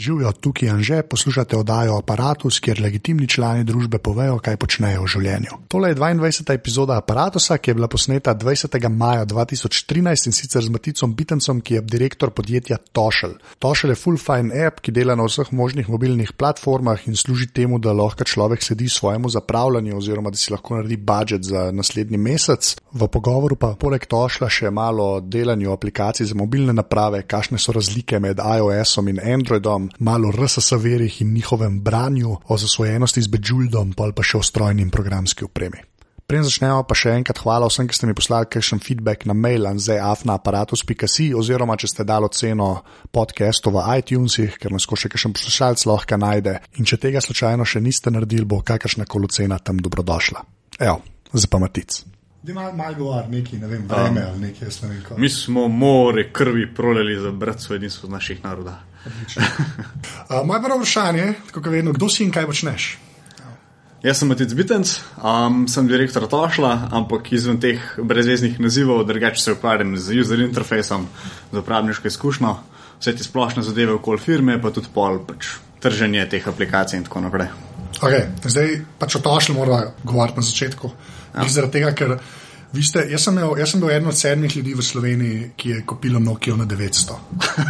Živijo tukaj in že poslušate oddajo Apparatus, kjer legitimni člani družbe povejo, kaj počnejo v življenju. Tole je 22. epizoda Apparatusa, ki je bila posneta 20. maja 2013 in sicer z Maticom Bitencem, ki je direktor podjetja Tošel. Tošel je full fine app, ki dela na vseh možnih mobilnih platformah in služi temu, da lahko človek sedi svojemu zapravljanju oziroma da si lahko naredi budžet za naslednji mesec. V pogovoru pa poleg Tošla še malo o delanju aplikacij za mobilne naprave, kakšne so razlike med iOS-om in Androidom malo RSS verih in njihovem branju, o zasvojenosti z Bejuldom, pa še o strojni in programski opremi. Preden začnemo, pa še enkrat hvala vsem, ki ste mi poslali kakšen feedback na mail anzeafnaaparatus.si oziroma če ste dali oceno podcastu v iTunesih, ker nas še kakšen poslušalec lahko najde. In če tega slučajno še niste naredili, bo kakršna koli ocena tam dobrodošla. Evo, za pamatic. Malo mal govor, neki, ne vem, vreme um, ali nekaj, jaz ne vem. Mi smo more krvi proleli za bratstvo edinstvo naših narodov. uh, moje prvo vprašanje je, vedno, kdo si in kaj počneš? Jaz sem Matic Bitenc, um, sem direktor Tošla, ampak izven teh brezveznih nazivov, drugače se ukvarjam z user interfejsom, z uporabniško izkušnjo, vse te splošne zadeve okoli firme, pa tudi pol pač, trženje teh aplikacij in tako naprej. Okay, zdaj pač o Tošlu moramo govoriti na začetku. Ja. Zaradi tega, ker ste, jaz, sem imel, jaz sem bil eden od sedmih ljudi v Sloveniji, ki je kupil Nokia na 900.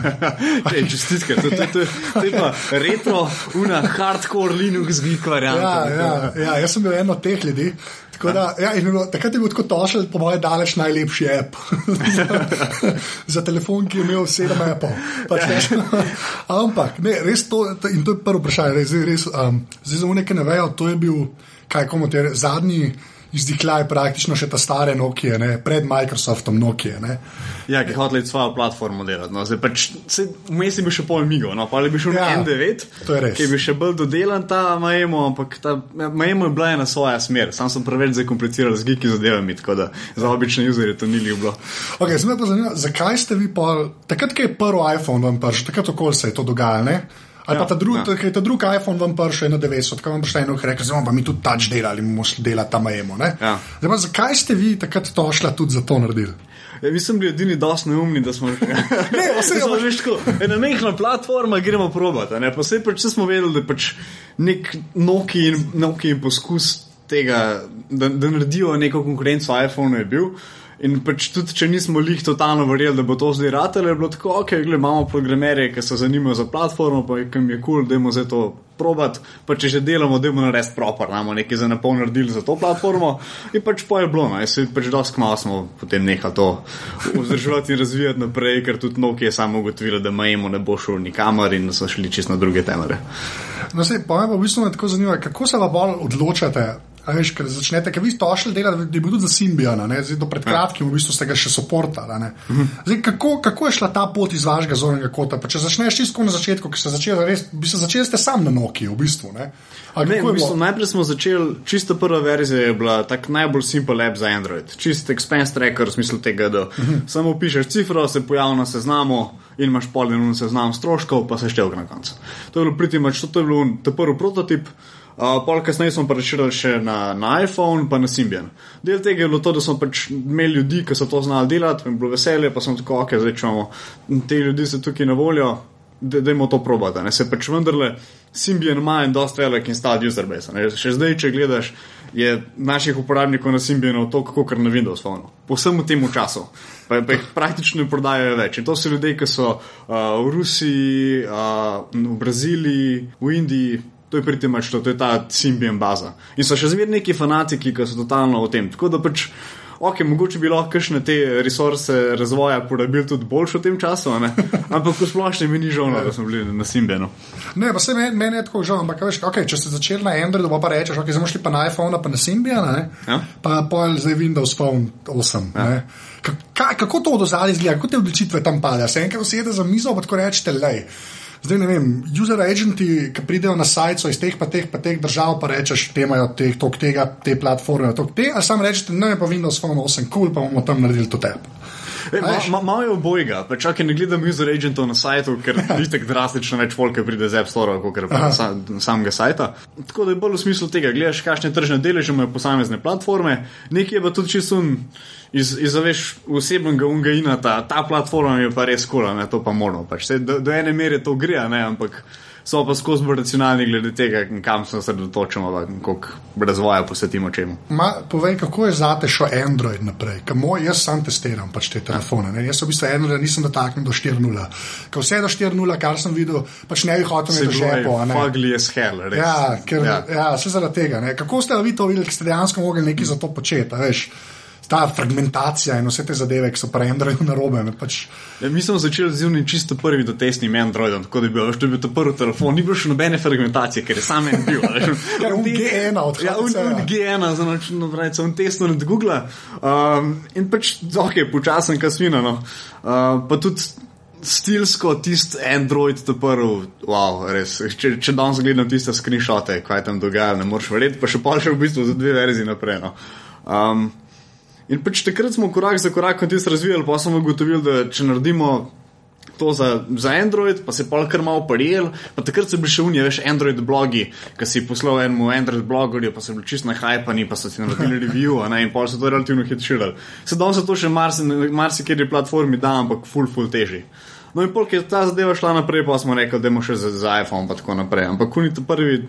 Ej, čestitke, to, to, to, to je pa retro, una hardcore Linux geek varianta. Ja, ja, ja, jaz sem bil eden od teh ljudi. Da, ja, bilo, takrat je bil tako tošel, po mojem, daleč najlepši app za, za telefon, ki je imel sedem Apple. Pač, ja. Ampak, ne, res to, in to je prvo vprašanje, res, res, um, zdaj za unike ne vejo, to je bil, kaj komu te zadnji izdihljaj praktično še ta stare Nokia, ne? pred Microsoftom Nokia. Ne? Ja, ki je hotel svojo platformo delati. No. Pač, Vmes je bil še pol migo, no? pa ali bi šel ja, na N9, ki bi še bolj dodelan ta Majemo, ampak ta Majemo je bila ena svoja smer. Sam sem preveč zakompliciral z giki zadevami, tako da za obične userje to ni bilo. Okay, zanima, zakaj ste vi pa, takrat, ko je prvi iPhone vam prišel, takrat okolje se je to dogajalo? Ali ja, pa ta drugi, ja. ta drugi iPhone vam prši na 90, kam vam boste eno rekli, zdaj pa mi tudi tač delali, bomo šli delati tam majemo. Ja. Zdaj, zakaj ste vi takrat to šla tudi za to naredili? Ja, mi smo bili edini dosti neumni, da smo že tako. Ena mehna platforma, gremo probati. Posebej, pač smo vedeli, da je pač nek Nokia in, Nokia in poskus tega, da, da naredijo neko konkurenco iPhonu je bil. In pač tudi, če nismo jih totalno verjeli, da bo to zdaj ratelj, je bilo tako, ok, gledaj, imamo programerje, ki se zanimajo za platformo, pa kam je kul, cool, da imamo za to probat, pa če že delamo, da imamo narediti proper, imamo nekaj za napol naredili za to platformo. In pač pa je bilo, no, se pač dosti kmalo smo potem nehali to vzdrževati in razvijati naprej, ker tudi Nokia je samo ugotovila, da majemo ne bo šel nikamor in so šli čisto na druge temere. No, se pa me v bistvu tako zanima, kako se vam bolj odločate veš, ker začnete, ker vi ste ošli delati, da je bil tudi za Symbiana, zdaj do pred kratkim, v bistvu ste ga še soportali. Zdaj, kako, kako je šla ta pot iz vašega zornega kota? Pa če začneš čisto na začetku, ki ste začeli, res, bi se začeli ste sam na Noki, v bistvu. Ne? Ne, v bistvu, najprej smo začeli, čisto prva verzija je bila tak najbolj simple app za Android. Čist expense tracker v smislu tega, da uh -huh. samo pišeš cifro, se pojavi na seznamu in imaš polno seznam stroškov, pa se števka na koncu. To je bilo pritimač, to je bil prvi prototip. Uh, pol kasneje smo preširili še na, na iPhone, pa na Symbian. Del tega je bilo to, da smo pač imeli ljudi, ki so to znali delati, in bilo veselje, pa smo tako, ok, zdaj čemo, te ljudi so tukaj na voljo, da imamo to probati. Ne? Se pač vendarle, Symbian ima en dosta velik installed user base. Ne? Še zdaj, če gledaš, je naših uporabnikov na Symbianu to, kako kar na Windows Phone. Po vsem tem času. Pa, pa jih praktično ne prodajajo več. In to so ljudje, ki so uh, v Rusiji, uh, v Braziliji, v Indiji. To je pritimač, to je ta Symbian baza. In so še zmeraj neki fanatiki, ki so totalno v tem. Tako da pač, ok, mogoče bi lahko kakšne te resurse razvoja porabili tudi boljšo v tem času, ampak v splošnem mi ni žal, da smo bili na Symbianu. Ne, pa se meni, meni je tako žal, ampak veš, okay, če ste začeli na Androidu, pa rečeš, ok, zdaj šli pa na iPhone, pa na Symbian, ja? pa pol zdaj Windows Phone 8. Ja. Ka, kako to od ozadja izgleda, kako te odločitve tam padajo? Se enkrat usedete za mizo, pa tako rečete, lej. Zdaj ne vem, user agenti, ki pridejo na sajt, so iz teh pa teh pa teh držav, pa rečeš, te imajo teh, tok tega, te platforme, tok te, a sam rečeš, ne pa Windows Phone 8, kul, cool, pa bomo tam naredili to tep. Malo ma, ma je obojga, pa čakaj, ne gledam user agentov na sajtu, ker ni tako drastično več folka pride z App Store, kot pa sam, samega sajta. Tako da je bolj v smislu tega, gledaš, kakšne tržne deleže imajo posamezne platforme, nekje je pa tudi čisto iz, iz veš, osebnega ungaina, ta, ta platforma je pa res kola, ne, to pa moramo. Pač. Do, do ene mere to gre, ne, ampak so pa skozi bolj racionalni glede tega, kam se osredotočamo, koliko razvoja posvetimo čemu. Ma, povej, kako je zate šel Android naprej? Moj, jaz sam testiram pač te telefone. Ne? Jaz sem v bistvu Android, nisem dotaknil do 4.0. Ko vse do 4.0, kar sem videl, pač ne bi hotel imeti žepo. Fugly je hell, res. Ja, ker, ja. ja, vse zaradi tega. Ne? Kako ste vi to videli, ki ste dejansko mogli nekaj za to početi? Ta fragmentacija in vse te zadeve, ki so pri Androidu narobe. Pač... Ja, mi smo začeli z unim čisto prvim do testnim Androidom, tako da je bil, veš, bil to prvi telefon, ni bilo še nobene fragmentacije, ker je sam en bil. Ker je G1 od tega. Ja, un, un G1, za noč, no, pravi, sem testno nad Google. Um, in pač, ok, počasen kasmina, no. Uh, pa tudi. Stilsko tisti Android, to prvi, wow, res. Če, če danes gledam tiste screenshote, kaj tam dogaja, ne moreš verjeti, pa še pa še v bistvu za dve verziji naprej. No. Um, In pač takrat smo korak za korakom tisto razvijali, pa smo ugotovili, da če naredimo to za, za Android, pa se pa kar malo parijel, pa takrat so bili še unije, veš, Android blogi, ki si poslal enemu Android blogerju, pa so bili čist na hajpani, pa so si naredili review, ne, in pa so to relativno hitro. Sedaj se to še marsikjer marsi platformi da, ampak full, full teži. No in polk je ta zadeva šla naprej, pa smo rekli, da imamo še za, za iPhone in tako naprej. Ampak kuni to prvi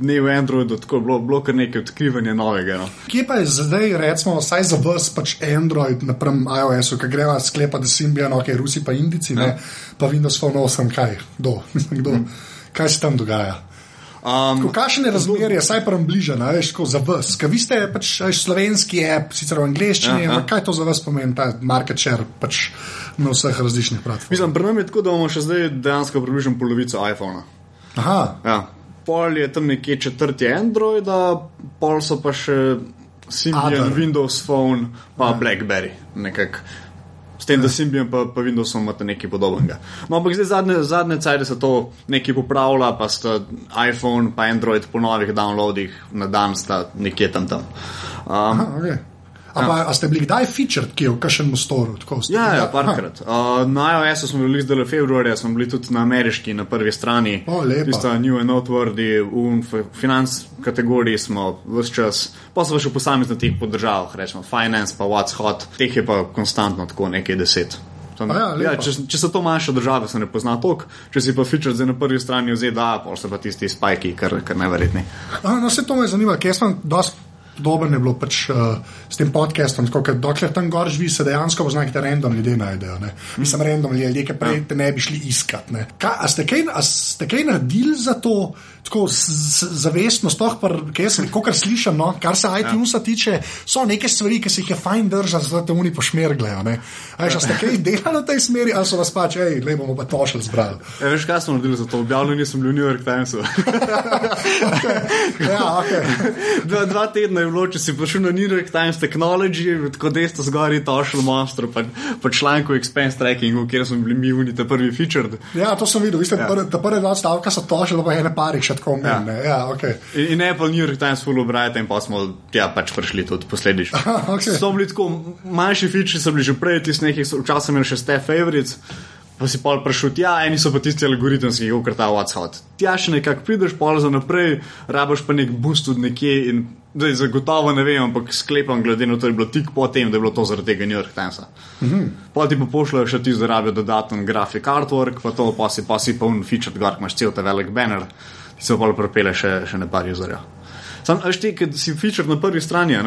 ne v Androidu, tako je bilo, bilo kar nekaj odkrivanja novega. No. Kje pa je zdaj, recimo, vsaj za vas, pač Android napram iOS-u, ki greva sklepa, da si imbijo, ok, Rusi pa Indici, ja. pa Windows Phone 8, kaj, kdo, kdo, hmm. kaj se tam dogaja. Um, Kakšne razmerje, saj pa vam bližje, veš, za vas? Ker vi ste pač slovenski app, sicer v angleščini, ampak kaj to za vas pomeni, ta market share pač na vseh različnih platformah? Mislim, pri nam je tako, da imamo še zdaj dejansko približno polovico iPhona. Aha. Ja pol je tam nekje četrti Android, pol so pa še Symbian, Windows Phone, pa ja. Blackberry. Nekak. S tem, ja. da Symbian pa, pa Windows imate nekaj podobnega. No, ampak zdaj zadnje, zadnje cajt se to nekaj popravlja, pa sta iPhone pa Android po novih downloadih na dan sta nekje tam tam. Um, Aha, okay. A, pa, a ste bili kdaj featured, ki je v kažem storu? Ja, ja, parkrat. Uh, na iOS-u smo bili zdaj februarja, smo bili tudi na ameriški, na prvi strani. O. Tista New and Noteworthy, v finance kategoriji smo vse čas, pa so še posamezno teh podržavah, rečemo finance, pa what's hot, teh je pa konstantno tako nekaj deset. Ja, ja, če, če so to manjše države, se ne pozna toliko, če si pa feature zdaj na prvi strani v ZDA, pa so pa tisti spajki, kar, kar najverjetneje. No, se to me zanima, ker sem dosti podobno je bilo pač, uh, s tem podcastom. Tako, dokler tam gor živi, se dejansko poznaš, da random ljudje najdejo. Ne? Mm. Mislim, random ljudje, ki prej ja. te ne bi šli iskat. Ka, a, ste kaj, a ste kaj naredili za to, tako zavestno, sploh kar slišim, no? kar se iTunes ja. tiče, so neke stvari, ki se jih je fajn držati, da te oni pošmerglejo. A ste kaj delali v tej smeri, ali so vas pač, hej, le bomo pa to še zbrali. Ja, veš, kaj smo naredili za to? Objavljeni smo bili v New York Timesu. okay. ja, okay. dva, dva tedna je bilo, če si prišel na New York Times Technology, tako ste zgori tošil monster, pa, pa članku expense trackingu, kjer smo bili mi unite prvi featured. Ja, to sem videl, ja. prve, prve dva stavka so tošili, pa ene pari še tako meni. Ja. Ja, okay. in, in Apple New York Times full obrajate in pa smo ja, pač prišli tudi posledično. okay. So bili tako manjši features, so bili že prej, tisti nekih, včasih imeli še ste favorites pa si pol prešel tja, eni so pa tisti algoritemski, ki ukrat ta WhatsApp. Tja še nekako prideš, pol za naprej, rabaš pa nek boost tudi nekje in zdaj zagotovo ne vem, ampak sklepam, glede na to, da je bilo tik po tem, da je bilo to zaradi tega New York Timesa. Mm -hmm. Pol ti pa pošljajo še ti zarabijo dodaten grafik artwork, pa to pa si pa si poln feature, gor imaš cel ta velik banner, se pa pol propele še, še ne par userjev. Sam veš, ti, ki si feature na prvi strani.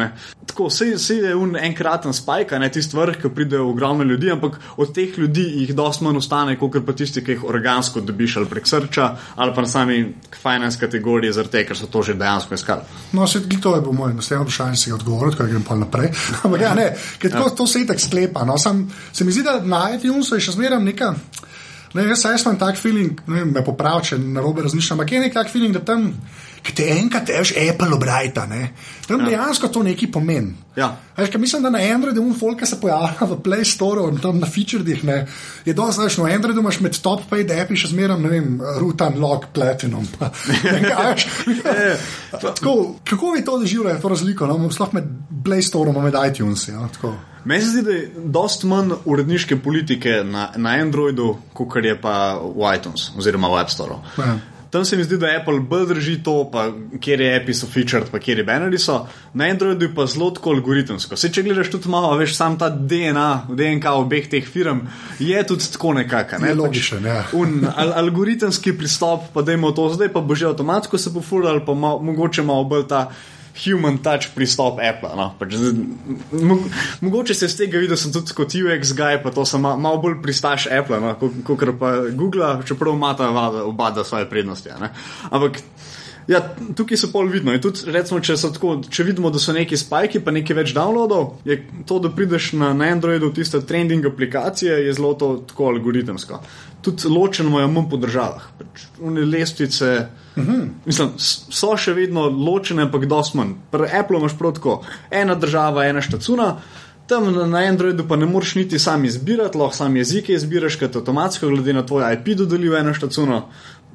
Tako, vse je un enkraten spajk, ne tisti vrh, ki pride v ogromno ljudi, ampak od teh ljudi jih dosti manj ostane, kot pa tisti, ki jih organsko dobiš ali prek srča ali pa na sami finance kategoriji, zaradi tega, ker so to že dejansko iskali. No, se ti to je, bo moj naslednji vprašanje, si odgovoril, kaj grem pa naprej. ampak ja, ne, ker ja. to, to se itak sklepa. No. Sam, se mi zdi, da na iTunesu je še zmeraj neka. Ne, jaz, jaz imam tak feeling, ne, me popravi, če na robe razmišljam, ampak je nek tak feeling, da tam ki te enkrat veš, Apple obrajta. Ne? Tam ja. dejansko to nekaj pomeni. Ja. Veš, mislim, da na Androidu un folka se pojavlja v Play Store tam na featuredih. Ne? Je dosti, znaš, na Androidu imaš med top paid appi še zmeraj, ne vem, Rutan, Log, Platinum. Pa, nekaj, veš, tako, kako vi to doživljate, to razliko, no? sploh med Play Store in med iTunes? Ja? Tako. Meni se zdi, da je dosti manj uredniške politike na, na Androidu, kot je pa v iTunes oziroma v App Store. Ja. Tam se mi zdi, da Apple bolj drži to, pa kjer je API so featured, pa kjer je bannerji so. Na Androidu je pa zelo tako algoritemsko. Se, če gledaš tudi malo, veš, sam ta DNA, DNK obeh teh firm je tudi tako nekako. Ne? Je logičen, ja. Un, al, algoritemski pristop, pa da imamo to zdaj, pa bo že avtomatsko se pofurali, pa mal, mogoče malo bolj ta human touch pristop Apple. No? Pač, mogoče se z tega vidi, da sem tudi kot UX guy, pa to sem ma, malo bolj pristaš Apple, no? kot pa Google, čeprav ima ta oba da svoje prednosti. a ne. Ampak. Ja, tukaj se pol vidno. In tudi, recimo, če, tako, če vidimo, da so neki spajki, pa nekaj več downloadov, je to, da prideš na, na Androidu v tiste trending aplikacije, je zelo to tako algoritemsko. Tudi ločeno je manj po državah. Pač, lestvice, mislim, s- so še vedno ločene, ampak dosti manj. Pri Apple imaš prav tako, ena država, ena štacuna. Tam na, Androidu pa ne moreš niti sam izbirati, lahko sam jezike izbiraš, ker te avtomatsko glede na tvoj IP dodelijo eno štacuno.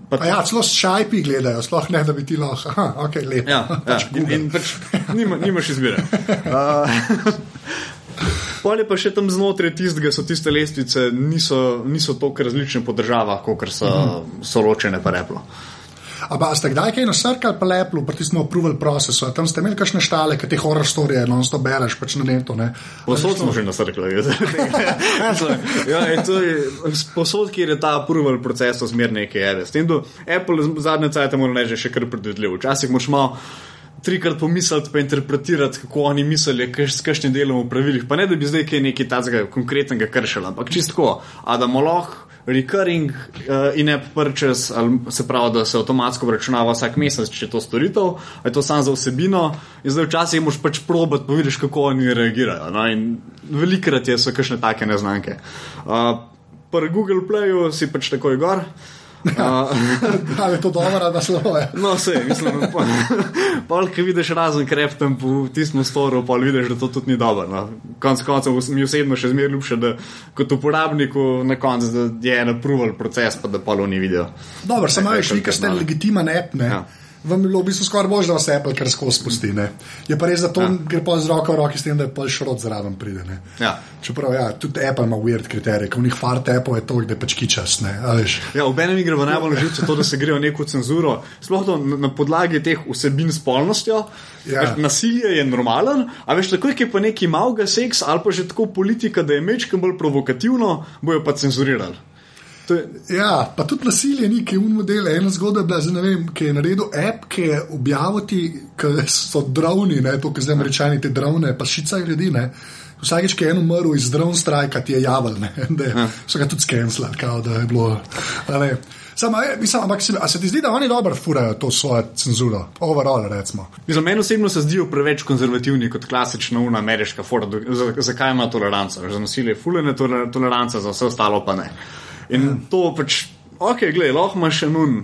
Pa ja, celo šajpi gledajo, sploh ne, da bi ti lahko. Aha, ok, lepo. Ja, ja. In, in pač nima, nimaš izbire. Uh, Pol je pa še tam znotraj tistega, so tiste lestvice, niso, niso tako različne po državah, kot so, so ločene pa replo. Ampak ste kdaj kaj nasrkali po Leplu, pa smo approval procesu, tam ste imeli kakšne štale, ki te horror storije, no, to bereš pač na netu, ne? Posod smo že nasrkali. ja, in to je posod, kjer je ta approval proces zmer nekaj ede. S tem, da Apple zadnje cajt mora reči, še kar predvidljiv. Včasih moraš malo trikrat pomisliti, pa interpretirati, kako oni mislijo, s kakšnim delom v pravilih. Pa ne, da bi zdaj kaj nekaj tazga konkretnega kršili, ampak čistko, a da mo lahko recurring uh, in-app purchase, ali se pravi, da se avtomatsko vračunava vsak mesec, če je to storitev, ali je to samo za vsebino. In zdaj včasih moš pač probat, pa vidiš, kako oni reagirajo. No? In velikrat je so kakšne take neznanke. Uh, Pri Google Playu si pač takoj gor. Uh, Ali je to dobro, da slabo je? No, vse, mislim, pa, pa ki vidiš razen kreptem po tistem storu, pa vidiš, da to tudi ni dobro. No. Konec koncev mi osebno še zmeraj ljubše, da kot uporabniku na koncu je en approval proces, pa da pa oni vidijo. Dobro, samo veš, vi, ki ste legitimen app, ne? Ja. Vam bilo v bistvu skoraj bož, da vas Apple kar skozi spusti. Ne? Je pa res, da to ja. gre pa z roko v roki s tem, da je pol šrot zraven pride. Ne? Ja. Čeprav, ja, tudi Apple ima weird kriterije, ko v njih fart Apple je to, da je pač kičas, ne. Ja, v enem gre v najbolj na živce to, da se grejo neko cenzuro, sploh to na, podlagi teh vsebin s polnostjo. Ja. Veš, Nasilje je normalen, a veš, takoj, ki je pa neki malga seks ali pa že tako politika, da je mečkem bolj provokativno, bojo pa cenzurirali. Je, Ja, pa tudi nasilje ni, ki je un model. Ena zgodba je bila, zdaj ne vem, ki je naredil app, ki je objavil ti, ki so drovni, ne, to, ki zdaj američani te drovne, pa šicajo ljudi, ne. Vsakeč, ki je en umrl iz drone strajka, ti je javil, ne, da je, so ga tudi skenslali, kao da je bilo. Samo, a, mislim, ampak se, se ti zdi, da oni dobro furajo to svojo cenzuro, overall, recimo. Mislim, meni osebno se zdijo preveč konzervativni kot klasična una ameriška za- Zakaj ima toleranca? Za nasilje je fulene toleranca, za vse ostalo pa ne. In ja. to pač, ok, gledaj, lahko imaš še nun.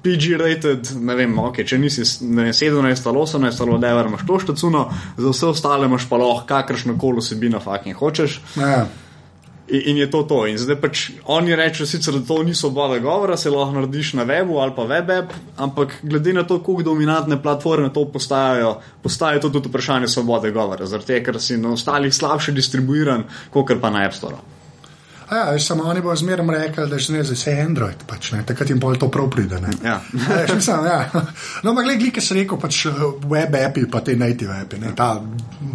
PG-rated, ne vem, okay, če nisi vem, 17 ali 18 ali whatever, imaš to štacuno, za vse ostale imaš pa lahko kakršno koli vsebino, fucking hočeš. Ja. In, in je to to. In zdaj pač oni rečejo, sicer, da to ni svoboda govora, se lahko narediš na webu ali pa web app, ampak glede na to, koliko dominantne platforme to postajajo, postaje to tudi vprašanje svobode govora, zaradi tega, ker si na ostalih slabše distribuiran, kot pa na App Store. A Ja, veš, samo oni bodo zmeraj rekli, da je vse Android, pač, ne, takrat jim bolj to prav pride. Ne. Ja. A Veš, mislim, ja. No, ampak gled, ki se rekel, pač web appi, pa te native appi, ne, ta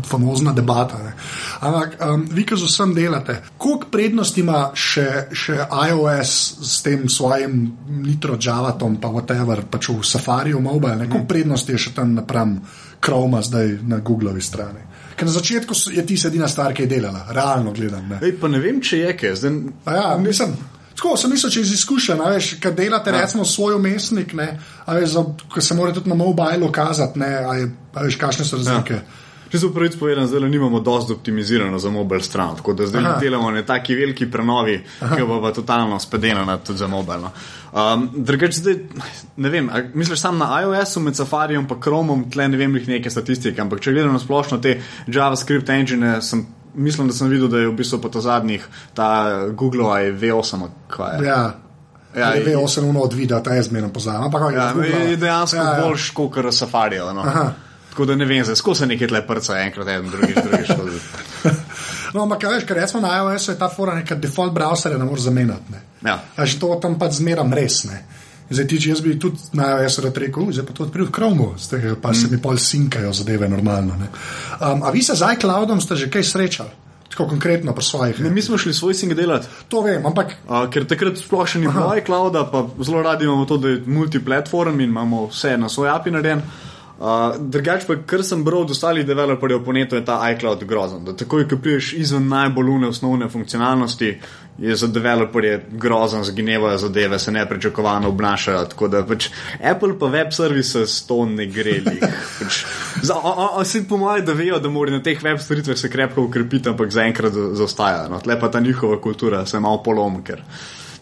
famozna debata. Ne. Ampak um, vi, ki z vsem delate, koliko prednosti ima še, še iOS s tem svojim Nitro Javatom, pa whatever, pač v Safariju mobile, ne, koliko prednosti je še tam napram Chroma zdaj na Googlovi strani. Ker na začetku je ti edina stvar, ki je delala, realno gledam. Ne. Ej, pa ne vem, če je kaj. Zdaj, A Ja, mislim, tako sem mislil, če iz izkušenj, veš, kad delate ja. recimo svoj umestnik, ne, veš, za, ko se mora tudi na mobilu kazati, ne, a, je, a veš, kakšne so razlike. Ja. Če so pravic povedano, zdaj nimamo dosti optimizirano za mobil stran, tako da zdaj Aha. delamo na taki veliki prenovi, Aha. ki bo pa totalno spedenana tudi za mobilno. Um, Drugače, zdaj, ne vem, misliš sam na iOS-u med Safarijem in Chromom, tle ne vem jih neke statistike, ampak če gledam na splošno te JavaScript engine, sem, mislim, da sem videl, da je v bistvu po ta zadnjih ta Google je V8, kaj je. Ja. Ja, Ja, in- ve, osem uno od videa, ta jaz zmerno poznam. Ampak Ja, je dejansko ja, ja. bolj. boljš kot Safari. No. Aha. Tako da ne vem, zdaj skozi se nekaj tle prca, enkrat en, drugič, drugič. drugič. No, ampak kaj veš, ker recimo na iOS-u je ta fora neka default browserja, ne moreš zamenjati. Ne. Ja. A že to tam pač zmeram res. Ne. Zdaj, ti, če jaz bi tudi na iOS-u rad rekel, "Uj, zdaj pa to odprl v Chromu, z tega pa mm. se mi pol sinkajo zadeve normalno. Ne. Um, a vi se z iCloudom ste že kaj srečali? Tako konkretno pri svojih. Ne, mi smo šli svoj sing delati, To vem, ampak uh, ker takrat sploh še ni bilo iClouda, pa zelo radi imamo to, da je multiplatform in imamo vse na svoj API narejen. Uh, Drugač pa, kar sem bral od ostalih developerjev po netu, je ta iCloud grozen. Da takoj, ko priješ izven najbolj une osnovne funkcionalnosti, je za developerje grozen, zginevajo zadeve, se neprečakovano obnašajo. Tako da pač Apple pa web services to ne gre. Pač, za, o, o, o, si po mojem, da vejo, da morajo na teh web storitvah se krepko ukrepiti, ampak zaenkrat za- zaostajajo. No, tle pa ta njihova kultura se malo polom, ker.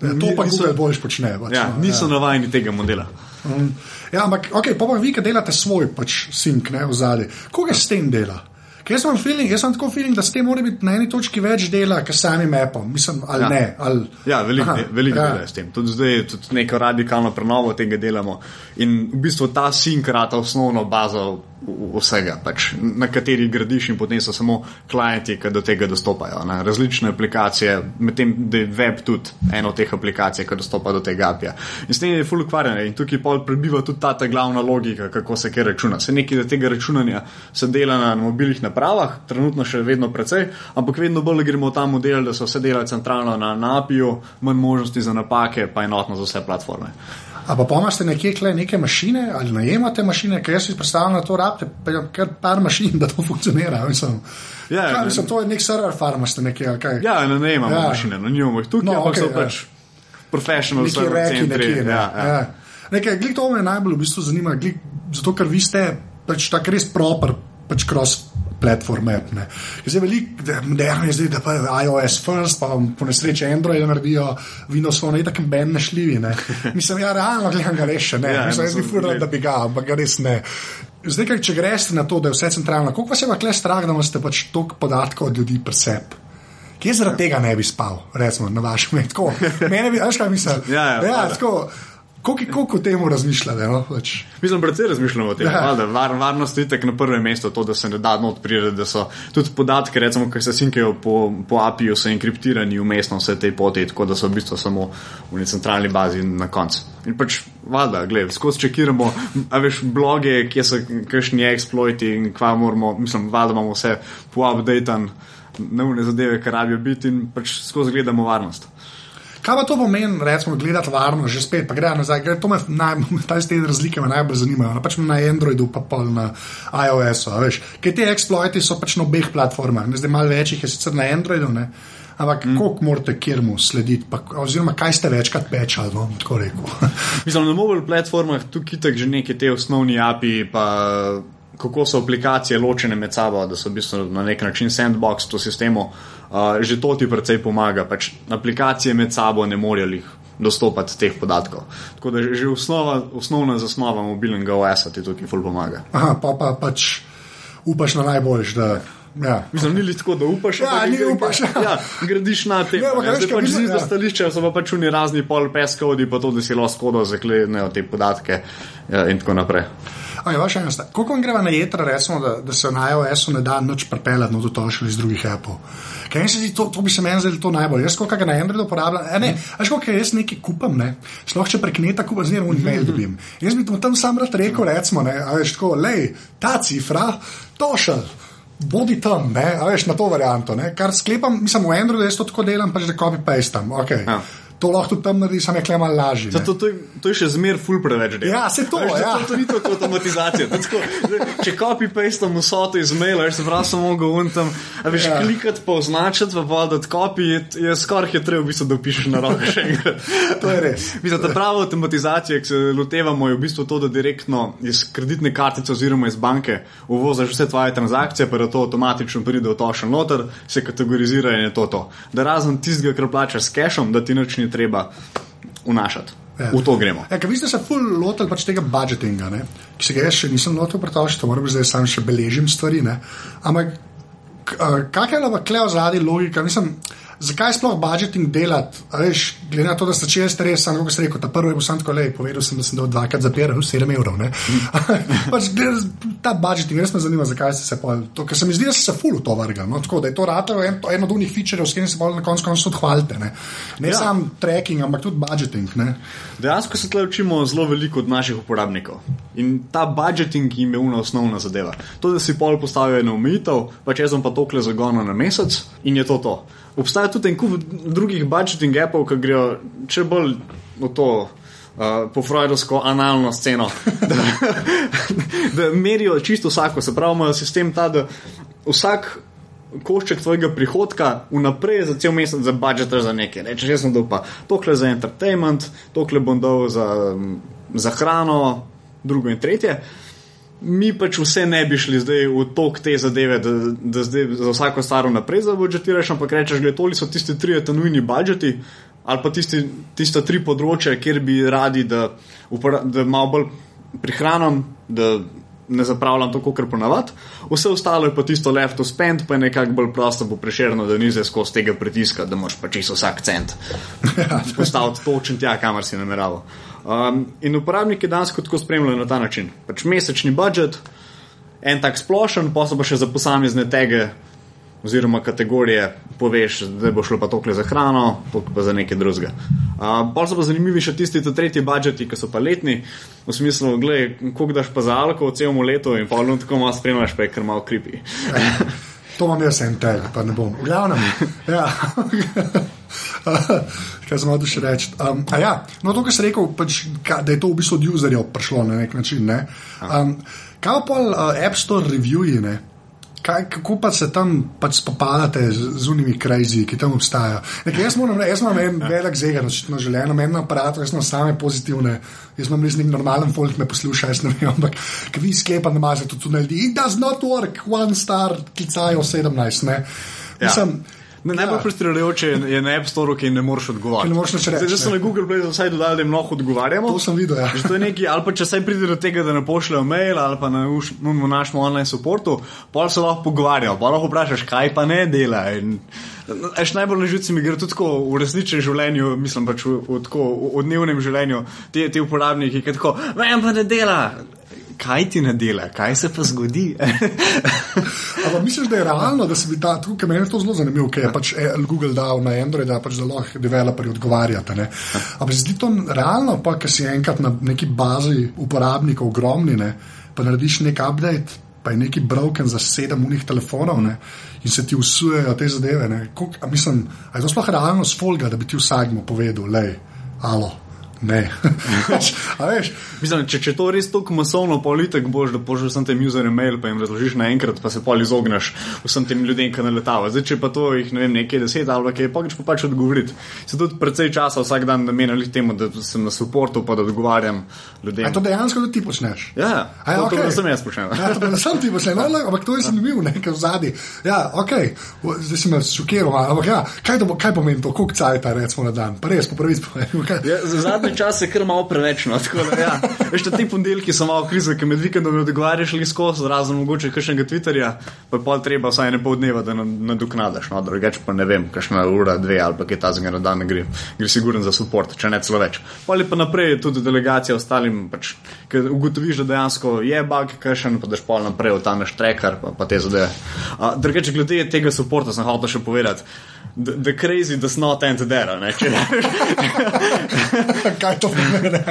ja, to pa niso- Google boljš počne. Pač, Ja, no, niso navajeni tega modela. Um, ja, ampak okay, pa vi, ki delate svoj pač, sink ne, v zadnji. Koga s tem dela? Ker jaz imam, feeling, jaz imam tako feeling, da s tem mora biti na eni točki več dela, kot samim appom. Mislim, ali Ja. ne. Ali... Ja, veliko de- veliko ja. dela je s tem. Tudi zdaj tudi neko radikalno prenovo tega delamo. In v bistvu ta sink rata osnovno bazo vsega, pač, na kateri gradiš in potem so samo klienti, ki do tega dostopajo. Ne? Različne aplikacije, medtem da je web tudi ena od teh aplikacij, ki dostopa do tega API-ja. In s tem je full ukvarjanje in tukaj pol prebiva tudi ta, ta glavna logika, kako se kaj računa. Se nekaj od tega računanja se dela na mobilnih napravah, trenutno še vedno precej, ampak vedno bolj gremo v ta model, da se vse dela centralno na, na API-ju, manj možnosti za napake, pa enotno za vse platforme. A pa pomate nekje kle neke mašine ali najemate mašine, ker jaz si predstavljam, da to rabite, kar par mašin, da to funkcionira. Mislim, Ja, kaj, ne- mislim, to je nek server farm, ste nekje. ali kaj? Ja, ne, ne imamo Ja. ja. mašine, no, nimamo jih tukaj, No, ampak okay, so ja. pač professional Nekje server reki, centri. nekje. Ne. Ja, ja. Ja. Nekaj, glik to me najbolj v bistvu zanima, glik, zato ker vi ste pač tako res proper, pač cross platform app. Ne. Zdaj veliko, da moderno je zdaj, da pa je iOS first, pa po nesreči Android naredijo, Windows Phone je tako ben nešljivi. Ne. Mislim, ja, realno gledam ga res še ne. Ja, Ja, Mislim, jaz bi fural, gled- da bi ga, ampak ga res ne. Zdaj, kaj, če greste na to, da je vse centralno, koliko vas je pa kle strah, da imate pač toliko podatkov od ljudi presep? Kje zaradi tega ne bi spal, recimo, na vašem mestu? Mene bi, veš kaj mislim? Ja, ja, ja tako. Koliko o tem razmišljate? No? Pač, Mislim, predvsej razmišljamo o tem. Ja. Ja. Var, varnost je tako na prvem mestu, to, da se ne da not priredi, da so tudi podatki, recimo, ki se sinkajo po, po API-ju, so enkriptirani umestno vse te poti, tako da so v bistvu samo v neki centralni bazi na koncu. In pač, valjda, gledaj, skozi čekiramo, a veš, bloge, kje so kakšni exploiti in kva moramo, mislim, valjda imamo vse po-updatan, neumne zadeve, kar rabijo biti in pač skozi gledamo varnost. Kaj pa to pomeni, recimo, gledati varno, že spet, pa gre nazaj, gre, to me naj, ta te razlike me najbolj zanimajo. No, pač na Androidu, pa pol na iOS-u, a veš. Ker te exploiti so pač na obeh platformah, ne zdaj malo več jih je sicer na Androidu, ne. Ampak mm. koliko morate kjer mu slediti, pa, oziroma kaj ste večkrat pečali, no, tako rekel. Mislim, na mobil platformah tukaj itak že neke te osnovni API, pa kako so aplikacije ločene med sabo, da so v bistvu na nek način sandbox v sistemu, uh, že to ti precej pomaga. Pač aplikacije med sabo ne morejo jih dostopati teh podatkov. Tako da že, osnova, osnovna zasnova mobilnega OS-a ti tukaj ful pomaga. Aha, pa, pa pač upaš na najboljš, da. Ja. Mislim, ni tako, da upaš, Ja, ampak ni gre- upaš, ja. Ja, gradiš na tem. Ne, ampak Ja, pač mislim, z ja. stališča so pa pač oni razni pol peskodi, pa to, da si lahko kodo zaklenejo te podatke ja, in tako naprej. Aj, vaša ena stvar. Koliko greva na jedra, recimo, da, da se na iOS-u ne da nič prepeljati, no to tošili iz drugih appov? Kaj se zdi, to, to bi se meni zdelo to najbolj. Jaz, koliko ga na Androidu uporabljam, e, ne, veš, koliko jaz nekaj kupam, ne, sploh če prek neta kupam, zmeraj un mail dobim. Jaz bi tam sam rad rekel, recimo, ne, a veš, tako, lej, ta cifra, tošel. Bodi tam, ne, veš, na to varianto. Ne, kar sklepam, mislim, v Androidu jaz to tako delam, pač da copy-pastam. Okay. Ja. To lahko tudi tam narediš, samo je klema lažje. To, to, to je še zmer ful preveč dela. Ja, saj to, Veš, ja. To, to ni tako avtomatizacija. Tako, če copy-pastam vsoto iz maila, se pravi samo ga untam, a veš, Ja. klikati pa označiti, pa voditi copy, je, je skoraj hitreje, v bistvu, da pišeš na roko še enkrat. To je res. Mislim, ta prava avtomatizacija, ki se lotevamo, je v bistvu to, da direktno iz kreditne kartice oziroma iz banke uvoziš vse tvoje transakcije, pa da to avtomatično pride v tošen noter, se kategorizira in je to to. Da razen tistega, kar plačaš s cashom, da ti nič ni treba vnašati. Ja. V to gremo. Ja, vi ste se ful lotili pač tega budžetinga, ne? ki se ga jaz še nisem lotil, pretoči, to moram zdaj sam še beležim stvari. Ne? Ampak kakšna je pa kleo zadnji logika? Mislim, zakaj sploh budžeting delati? Veš, glede na to, da ste če jaz res, samo kot ste rekel, ta prvi je bil sam tako lej, povedal sem, da sem dal dvakrat zapiral, 7 evrov. pač, glede, ta budžeting, res me zanima, zakaj ste se pol. To, ker se mi zdi, da ste se ful v to vrgli. No? Tako da je to ratalo en, en od unih featurejev, s katerim se pol na koncu koncev tudi hvalite. Ne, ne ja. Sam tracking, ampak tudi budžeting. Dejansko se tle učimo zelo veliko od naših uporabnikov. In ta budžeting jim je una osnovna zadeva. To, da si pol postavijo eno omejitev, pa če jaz bom pa tokle zagona na mesec in je to to. Obstaja tudi en kup drugih budžeting appov, ki grejo če bolj v to. Uh, po freudovsko analno sceno, da, da merijo čisto vsako, se pravi, imajo sistem ta, da vsak košček tvojega prihodka vnaprej za cel mesec za budžet za nekaj. Rečeš, jaz sem dal pa tokle za entertainment, tokle bom dal za, za hrano, drugo in tretje. Mi pač vse ne bi šli zdaj v tok te zadeve, da, da zdaj za vsako stvar naprej zabudžetiraš, ampak rečeš, da toli so tisti tri nujni budžeti ali pa tisti, tista tri področja, kjer bi radi, da, da malo bolj prihranim, da ne zapravljam tako, kot ponavadi. Vse ostalo je pa tisto left to spend, pa je nekako bolj prosto, bo prešerno, da ni zdaj skozi tega pritiska, da moš pa čisto vsak cent postaviti točen tja, kamor si nameraval. Um, in uporabniki danes tako spremljajo na ta način. Pač mesečni budžet, en tak splošen, pa so pa še za posamezne tege oziroma kategorije poveš, da bo šlo pa tokle za hrano, tokle pa za nekaj drugega. Uh, pa so pa zanimivi še tisti tretji budžeti, ki so pa letni, v smislu, gledaj, koliko daš pa za alko v celom letu in pa ono tako malo spremljaš, pa je kar malo kripi. To imam jaz en tel, pa ne bom. V glavnem. Ja. Kaj sem hotel še reči? Um, ja, no, to, kar si rekel, pač, ka, da je to v bistvu od userjev prišlo na nek način. Ne? Um, kaj pa uh, App Store reviewi? Ne? Kaj, kako pa se tam pač spopadate z, z unimi krajzi, ki tam obstajajo? Nekaj, jaz moram jaz imam en velik zegar, očitno želeno, en aparat, jaz imam same pozitivne, jaz imam res nek normalen folk me posluša, jaz ne vem, ampak vi sklepa ne maže to tu naredi. It does not work, one star, klicajo 17. Ne? Ja. Mislim, Ne, najbolj frustrirajoče je- je na App Store, ki ne moreš odgovarjati. Ne moreš reči, Zdaj, so na Google Play vsaj dodali, da jim lahko odgovarjamo. to sem videl. Ja. Že to je nekaj, ali pa če saj pride do tega, da ne pošljejo mail ali pa na uš- no, našem online supportu, pa se lahko pogovarjajo, pa lahko vprašaš, kaj pa ne dela. In, Eš najbolj na živci mi gre tudi tako v resničnem življenju, mislim pač v, v, tako, v, v dnevnem življenju, ti, ti uporabniki, ki tako, vem pa ne dela. Kaj ti ne dela, kaj se pa zgodi? Ampak misliš, da je realno, da se bi ta, tukaj meni to zelo zanimivo, ker je pač eh, Google dal na Android, da pač lahko developerji odgovarjate. ne. Ampak zdi to realno, pa ker si enkrat na neki bazi uporabnikov ogromni, ne, pa narediš nek update, pa je neki broken za sedem unih telefonov ne, in se ti usujejo te zadeve. ne. Kolik, a mislim, a je to sploh realno s folga, da bi ti vsakmu povedal, lej, alo. Ne. Pač, a veš, Mislim, če, če to res tako masovno politik boš, da pošlješ sem tem userjem mail, pa jim razložiš naenkrat, pa se pol izogneš vsem tem ljudem, ki naletavajo. Zdaj, če pa to jih, ne vem, nekaj deset ali kaj, pa greš pa pač odgovoriti. Se tudi precej časa vsak dan namenjali temu, da sem na supportu, pa da odgovarjam a ljudem. to dejansko tudi ti počneš. Ja, A ja, to, okej. to, to sem jaz počel. Ja, to sem ti počel, no, ampak to je zanimivo, nekaj v zadnji. Ja, ok, zdaj si me šokiral, ampak ja, kaj, bo- kaj pomeni to, koliko cajta recimo na dan? Pa res, po pravici povem. kaj- Ja, za zadnji čas je kar malo preveč. No, da, ja. Veš, te ponedeljki so malo krize, ker med vikendom odgovarjaš ali skozi, razen mogoče kakšnega Twitterja, pa pol treba vsaj ne pol dneva, da na- nadoknadaš. No, drugače pa ne vem, kakšna ura, dve ali pa kaj tazga na dan gre. Gre siguren za support, če ne celo več. Pol je pa naprej tudi delegacija ostalim, pač, ker ugotoviš, da dejansko je bug, kakšen, pa daš pol naprej v ta naš tracker, pa, pa te zadeve. Drugače, glede tega supporta sem hotel še povedati. The, the crazy does not end there. Ne? Če, kaj to pomeni?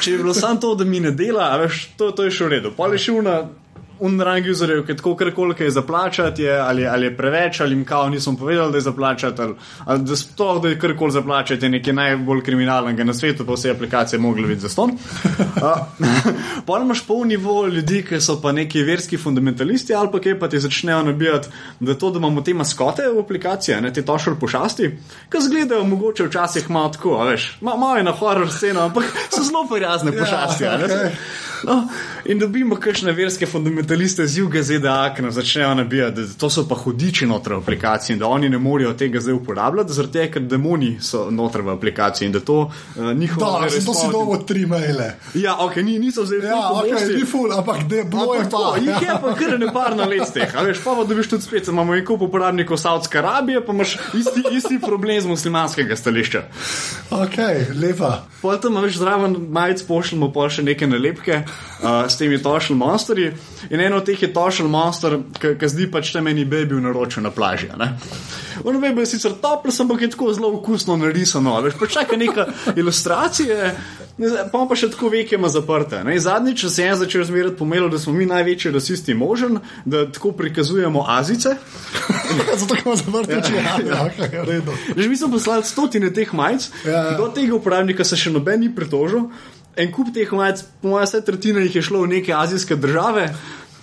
Če je bilo samo to, da mi ne dela, veš, to, to je še v redu. Pa je še una unrang userjev, ki tako karkoli je zaplačati, je, ali, ali je preveč, ali jim kao nisem povedal, da je zaplačati, ali, ali da sploh da je karkoli zaplačati, je nekaj najbolj kriminalnega na svetu, pa vse aplikacije mogli biti za ston. Pol imaš pol nivo ljudi, ki so pa neki verski fundamentalisti, ali pa kaj pa ti začnejo nabijati, da to, da imamo te maskote v aplikaciji, ne te tošel pošasti, ki zgledajo mogoče včasih malo tako, veš, malo je na horror sceno, ampak so zelo prijazne pošasti. Ja, okay. No, in dobimo kakšne verske fundamentaliste z juga ZDA, ki nam začnejo nabijati, da to so pa hudiči noter v aplikaciji in da oni ne morejo tega zdaj uporabljati, zaradi tega, ker demoni so noter v aplikaciji in da to uh, njihovo. Da, sem to si dobo tri maile. Ja, ok, ni, niso zdaj ja, okay, ni ful, ampak de, bilo je pa. Jih je pa kar ne par na let teh, a veš, pa pa dobiš tudi spet, imamo en kup uporabnikov Saudske Arabije, pa imaš isti, isti problem z muslimanskega stališča. Ok, lepa. Potem imaš zraven majic pošljemo pa še neke nalepke uh, s temi tošil monsterji. In eno od teh je tošil monster, ki zdi pač te meni baby v naročju na plaži. On da je sicer toplo, ampak je tako zelo okusno narisano. Veš, pa čaka neka ilustracija. Pa pa še tako veke ima zaprte. Zadnjič se je začel zmerati pomelo, da smo mi največji rasisti možen, da tako prikazujemo azice. Zato imamo zaprte oči. Ja, ja, ja, Že mi smo poslali stotine teh majic, ja. do tega uporabnika se še noben ni pritožil en kup teh majic, po mojem, vse tretjina jih je šlo v neke azijske države.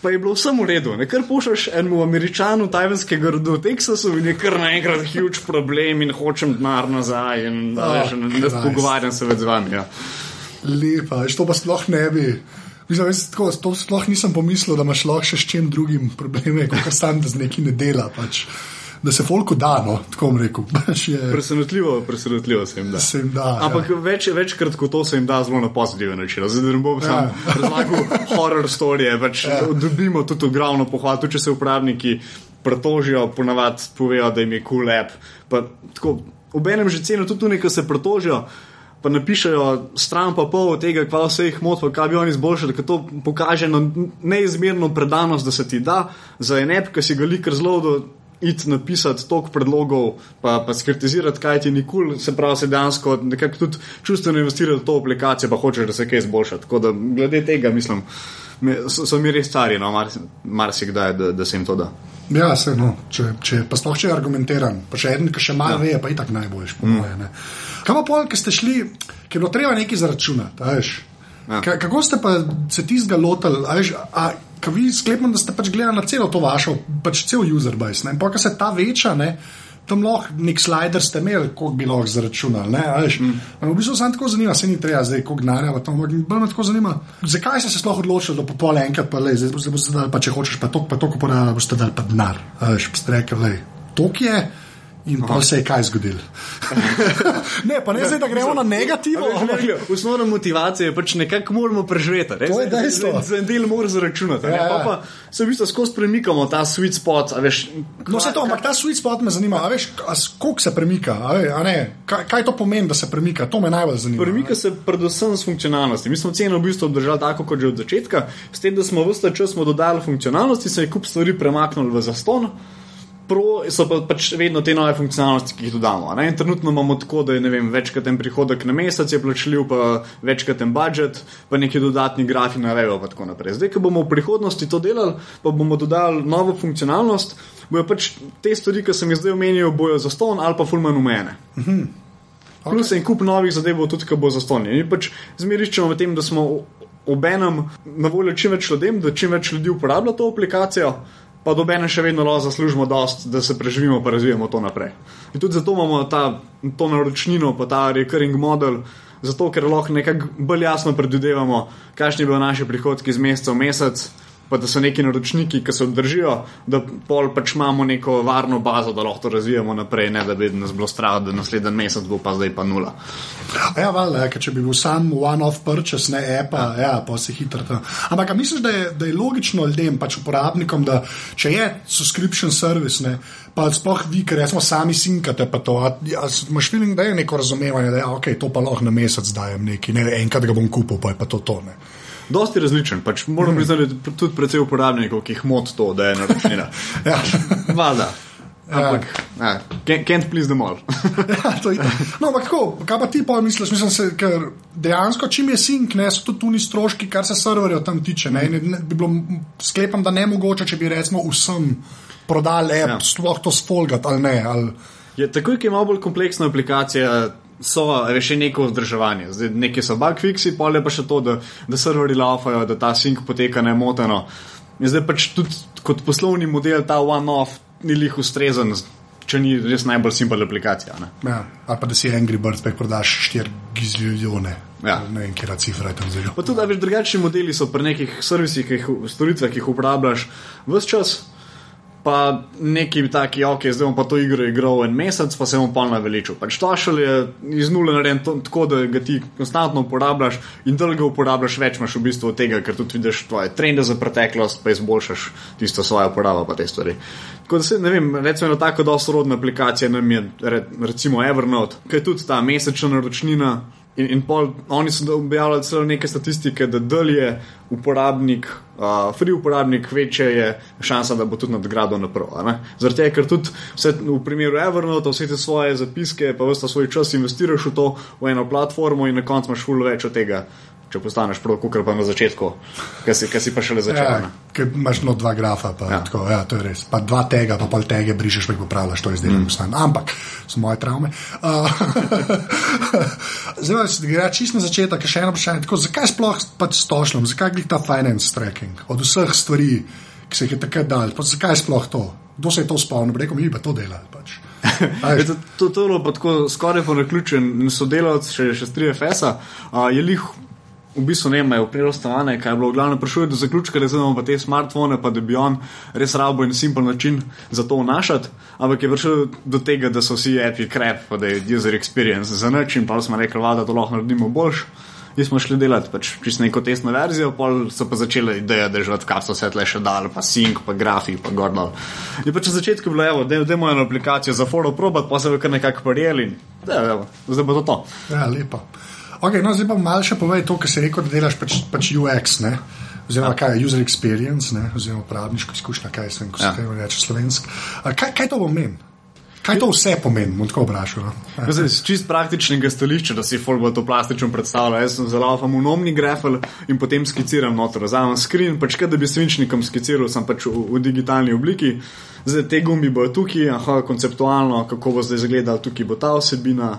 Pa je bilo vse v redu, ne kar pošlješ enemu američanu, tajvanskega rodu v Teksasu in je kar naenkrat huge problem in hočem denar nazaj in da oh, ne, ne nice. pogovarjam se več z vami. Ja. Lepa, to pa sploh ne bi. Mislim, jaz, tako, to sploh nisem pomislil, da imaš lahko še s čim drugim probleme, kot sam, da z neki ne dela. Pač da se folku da, no, tako bom rekel. Je... Presenetljivo, presenetljivo se jim da. Se jim da Ampak ja. več, večkrat kot to se jim da zelo na pozitiven način. Zdaj ne bom sam ja. razlagal horror storije, več ja. dobimo tudi ogromno pohval, tudi če se uporabniki pretožijo, ponavadi povejo, da jim je cool app. Obenem že ceno tudi tu nekaj se pretožijo. Pa napišajo stran pa pol tega, kva vse jih moti, kaj bi oni izboljšali, da to pokaže neizmerno predanost, da se ti da za en app, ki si ga likar zelo iti napisati toliko predlogov, pa, pa skritizirati, kaj ti nikoli, se pravi, se dejansko nekako tudi čustveno investirati v to aplikacijo, pa hočeš, da se kaj izboljša. Tako da glede tega, mislim, so, so mi res stari, no, marsikdaj, mar da, da se jim to da. Ja, se, no, če, če, pa sploh če je argumentiran, pa še en, ki še malo ja. ve, pa itak najboljš, po mm. moje. Kaj pa pol, ki ste šli, ki je bilo treba nekaj zaračunati, veš? Ja. Kako ste pa se tistega lotili? Kaj vi sklepam, da ste pač gledali na celo to vašo, pač cel user base. Ne? In pa, ko se ta veča, ne, tam lahko nek slider ste imeli, koliko bi lahko zračunali. Mm. V bistvu se tako zanima, se ni treba zdaj, koliko denarja, ampak bolj me tako zanima, zakaj ste se sploh odločili, da po pol enkrat pa le, zdaj boste dali, pa če hočeš pa toliko, pa toliko porada, boste dali pa denar. Veš, pa ste rekli, le, toliko je. In pa se je kaj zgodilo. ne, pa ne zdaj, da gremo na negativno. Osnovna motivacija je pač nekako moramo preživeti. To je dejstvo. Za en del moramo zaračunati. Ja, ja. Pa, pa se v bistvu skozi premikamo ta sweet spot. Veš, no, se to, ampak ta sweet spot me zanima. A veš, koliko se premika? A ne, kaj, kaj to pomeni, da se premika? To me najbolj zanima. Premika se predvsem s funkcionalnosti. Mi smo ceno v bistvu obdržali tako, kot že od začetka. S tem, da smo vse čas dodali funkcionalnosti, se je kup stvari premaknil v zaston pro so pa pač vedno te nove funkcionalnosti, ki jih dodamo. Ne? Trenutno imamo tako, da je vem, večkrat en prihodek na mesec, je plačljiv, pa večkrat en budžet, pa neki dodatni grafi na revo in tako naprej. Zdaj, ko bomo v prihodnosti to delali, pa bomo dodali novo funkcionalnost, bojo pač te stvari, ki sem jih zdaj omenil, bojo za ston ali pa fulman umene. Mhm. Okay. Plus en kup novih zadev bo tudi, ko bo za ston. Mi pač zmeriščemo v tem, da smo obenem na voljo čim več ljudem, da čim več ljudi uporablja to aplikacijo pa dobene še vedno lahko zaslužimo dost, da se preživimo in razvijamo to naprej. In tudi zato imamo ta, to naročnino, pa ta recurring model, zato ker lahko nekako bolj jasno predvidevamo, kakšni bodo naši prihodki iz meseca v mesec pa da so neki naročniki, ki se obdržijo, da pol pač imamo neko varno bazo, da lahko to razvijamo naprej, ne da bi nas bilo strah, da naslednji mesec bo pa zdaj pa nula. Ja, valjda, ja, če bi bil sam one-off purchase, ne EPA, ja. ja, pa si hitro tam. Ampak misliš, da je, da je logično ljudem, pač uporabnikom, da če je subscription service, ne, pa sploh vi, ker smo sami sinkate, pa to, a, a, imaš feeling, da je neko razumevanje, da je ok, to pa lahko na mesec dajem neki, ne enkrat ga bom kupil, pa je pa to to. Ne. Dosti različen, pač moram priznati, mm. tudi precej uporabnikov, ki jih moti to, da je naročnina. ja. Vada. Ampak, ja. can't, can't please them all. ja, to je. No, ampak kako, kaj pa ti pa misliš? Mislim, se, ker dejansko, čim je sink, ne, so tudi tuni stroški, kar se serverjev tam tiče. Ne, in ne, bi bilo, sklepam, da ne mogoče, če bi recimo vsem prodali app, ja. sploh to sfolgat ali ne. Ali... Je, takoj, ki ima bolj kompleksna aplikacija, so še neko vzdrževanje. Zdaj, nekje so bug fixi, pol je pa še to, da, da serverji laufajo, da ta sink poteka nemoteno. In zdaj pač tudi kot poslovni model ta one-off ni lih ustrezen, če ni res najbolj simpel aplikacija. Ja, ali pa da si Angry Birds, pa jih prodaš 4 giziljone. Ja. Ne vem, kje je cifra tam zelo. Pa tudi, da veš, drugačni modeli so pri nekih servisih, storitvah, ki jih uporabljaš vse čas pa neki taki, ok, zdaj bom pa to igro igral en mesec, pa se bom pa naveličil. Pač to šel je iz nule narejen tako, da ga ti konstantno uporabljaš in ga uporabljaš več, imaš v bistvu od tega, ker tudi vidiš tvoje trende za preteklost, pa izboljšaš tisto svojo uporabo pa te stvari. Tako da se, ne vem, recimo ena tako dosto rodna aplikacija nam je recimo Evernote, ki je tudi ta mesečna naročnina. In, in pol, oni so objavljali celo neke statistike, da dalje uporabnik, uh, free uporabnik, večja je šansa, da bo tudi nadgradil naprej. Zaradi tega, ker tudi vse, v primeru Evernote, vse te svoje zapiske, pa vse svoj čas investiraš v to, v eno platformo in na koncu imaš ful več od tega, če postaneš prav, kot pa na začetku, ki si, si pa šele začel. Ja, ker imaš no dva grafa, pa, ja. Tako, ja, to je res. Pa dva tega, pa pol tega brišeš, pa jih popravljaš, to je zdaj mm. ustan. Ampak so moje travme. Uh, zdaj, da gre čisto na začetek, še eno vprašanje. Tako, zakaj sploh pač stošljam, zakaj gre ta finance tracking od vseh stvari, ki se jih je takrat dal, pa zakaj sploh to? Kdo se je to spomnil, rekel mi, pa to dela. Pač. to, to, to je bilo tako skoraj po naključen sodelavc, še, še 3FS-a, uh, je lih v bistvu ne imajo preostalane, kaj je bilo glavno prišlo do zaključka, da imamo pa te smartfone, pa da bi on res rabo in simpel način za to vnašati, ampak je prišel do tega, da so vsi api krep, pa da je user experience za nič in pa smo rekli, da to lahko naredimo boljš. Mi smo šli delati pač čisto neko testno verzijo, pol so pa začeli ideje, je že odkar so se tle še dal, pa sync, pa grafik, pa gordal. In pač na začetku je bilo, evo, da je moja aplikacija za foro probat, pa se je kar nekako prijeli in da, evo, zdaj bo to to. Ja, lepo. Okay, no, zdaj pa malo še povej to, kar si rekel, da delaš pač, pač UX, ne? oziroma ja. kaj je user experience, ne? oziroma uporabniško izkušnja, kaj se ja. temu reče slovensko. Kaj, kaj to pomeni? Kaj to vse pomeni, bom tako vprašal? No? Ja. Z čist praktičnega stališča, da si folgo to plastično predstavlja. Jaz sem zelo famunomni grafel in potem skiciram noter. Vzamem screen, pač kaj da bi svinčnikom skiciral, sem pač v, v digitalni obliki. Zdaj te gumbi bojo tukaj, aha, konceptualno, kako bo zdaj izgledal, tukaj bo ta osebina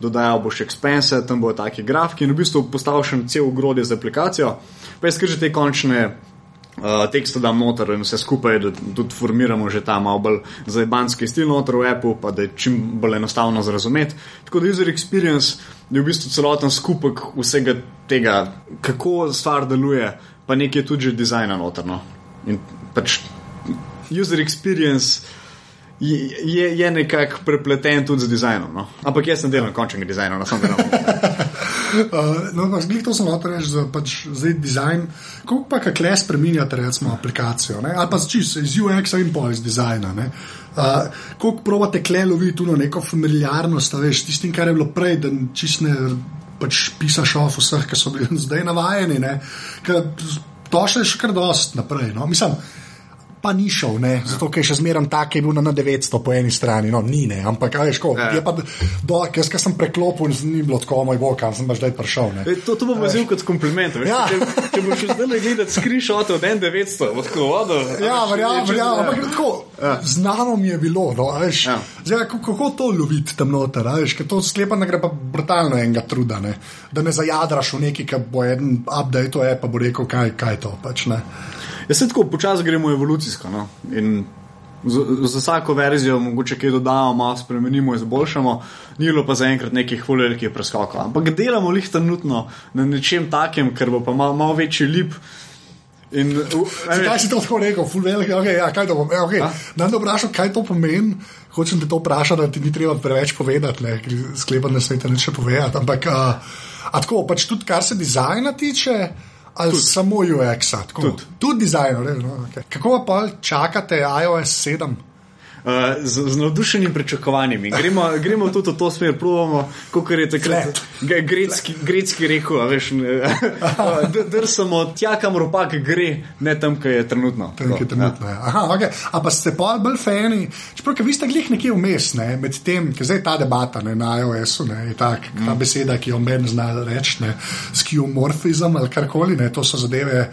dodajal boš expense, tam bo taki grafiki in v bistvu postavil še cel ugrodje za aplikacijo. Pa je skrže te končne uh, tekste dam noter in vse skupaj, da tudi formiramo že ta malo bolj zajebanski stil noter v Apple, pa da je čim bolj enostavno razumeti. Tako da user experience je v bistvu celoten skupek vsega tega, kako stvar deluje, pa nekje tudi že dizajna noterno. In pač user experience je, je nekako prepleten tudi z dizajnom. No? Ampak jaz sem delal končnega dizajna, no, sem delal. Uh, no, zgolj to sem hotel reči, da pač zdaj dizajn, kako pa kaj le spremenjate, recimo, aplikacijo, ne? ali pa čisto iz UX-a in pol iz dizajna. Uh, kako provate kle loviti tu neko familiarnost, veš, tistim, kar je bilo prej, da čisto ne pač pisaš of vseh, ki so bili zdaj navajeni, ker to še je še kar dost naprej. No? Mislim, pa ni šel, ne? zato ker je še zmeraj tak, ki je bil na 900 po eni strani, no, ni, ne, ampak kaj, ja. je pa, do, jaz sem preklopil in ni bilo tako, moj bog, kam sem pa zdaj prišel. E, to, to bom vzel kot kompliment. Ja. Če, če boš zdaj le gledal screenshot od N900, od kovoda. Ja, verjamem, verjamem, ampak tako, ja. znano mi je bilo, no, veš, ja. zdaj, kako, to loviti tam noter, veš, ker to sklepanje gre pa brutalno enega truda, ne? da ne zajadraš v neki, ki bo en update, to je pa bo rekel, kaj, kaj to pač ne. Jaz se tako počasi gremo evolucijsko. No? Z, z vsako verzijo mogoče kaj dodamo, malo spremenimo, izboljšamo, ni bilo pa zaenkrat nekih velikih preskokov. Ampak delamo jih trenutno na nečem takem, ker bo pa malo mal večji lip. In, uh, kaj si to tako rekel, ful velik, okay, ja, kaj to pomeni? Okay. Da ne vprašam, kaj to pomeni. Hočem te to vprašati, da ti ni treba preveč povedati, ker sklepam, da se ti ne še povedati. Ampak uh, tako, pač tudi kar se dizajna tiče ali tudi. samo UX, tudi tud dizajner. No, okay. Kako pa čakate iOS 7? Uh, z, z navdušenimi pričakovanji. Gremo, gremo tudi v to smer, provamo, kot je takrat grecki, grecki rekel. Veš, drsamo tja, kamor pa gre, ne tam, kjer je trenutno. Tam, kjer je trenutno. Ja. Aha, okay. A pa ste pa bolj fani, čeprav vi ste glih nekje vmes, ne, med tem, ki zdaj ta debata ne, na iOS-u, je tak, mm. ta beseda, ki jo meni zna reči, skeuomorfizem ali karkoli, ne, to so zadeve,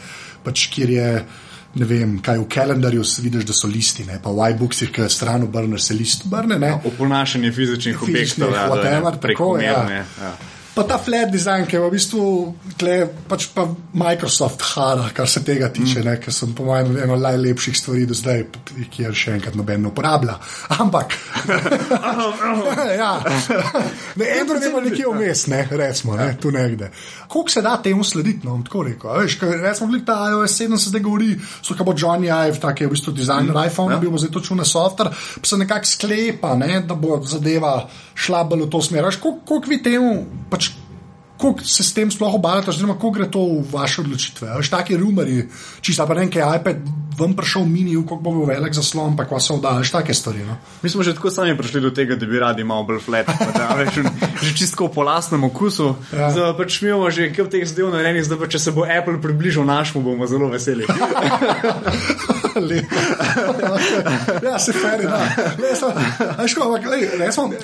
pač, kjer je. Ne vem, kaj v kalendarju vidiš, da so listi, ne? pa v iBooksih, ki stran obrneš, se list obrne. Oponašanje fizičnih objektov, ja, whatever, tako je. Ja. Ja. Pa ta flat design, ki je v bistvu tle, pač pa Microsoft hara, kar se tega tiče, mm. ker sem po mojem eno najlepših stvari do zdaj, ki je še enkrat noben ne uporablja. Ampak, ja, ne, Android ima nekje vmes, ne, recimo, ne, tu nekde. Koliko se da temu slediti, no, tako rekel. Veš, kaj, recimo, glik ta iOS 7 se zdaj govori, so kao Johnny Ive, tak je v bistvu dizajner mm. iPhone, ja. bil bo zdaj točno na software, pa se nekako sklepa, ne, da bo zadeva šla bolj v to smer. Koliko vi temu, pač kako se s tem sploh obadate, oziroma kako gre to v vaše odločitve. Veš, taki rumori, čisto pa ne, kaj iPad vam prišel mini, kako bo velik zaslon, pa kva se vdaš, take stvari. No? Mi smo že tako sami prišli do tega, da bi radi malo bolj flat, da veš, že čisto po lastnem okusu. Ja. Zdaj pač mi imamo že kar teh zadev narejenih, zdaj pa če se bo Apple približal našemu, bomo zelo veseli. ja, se feri, da.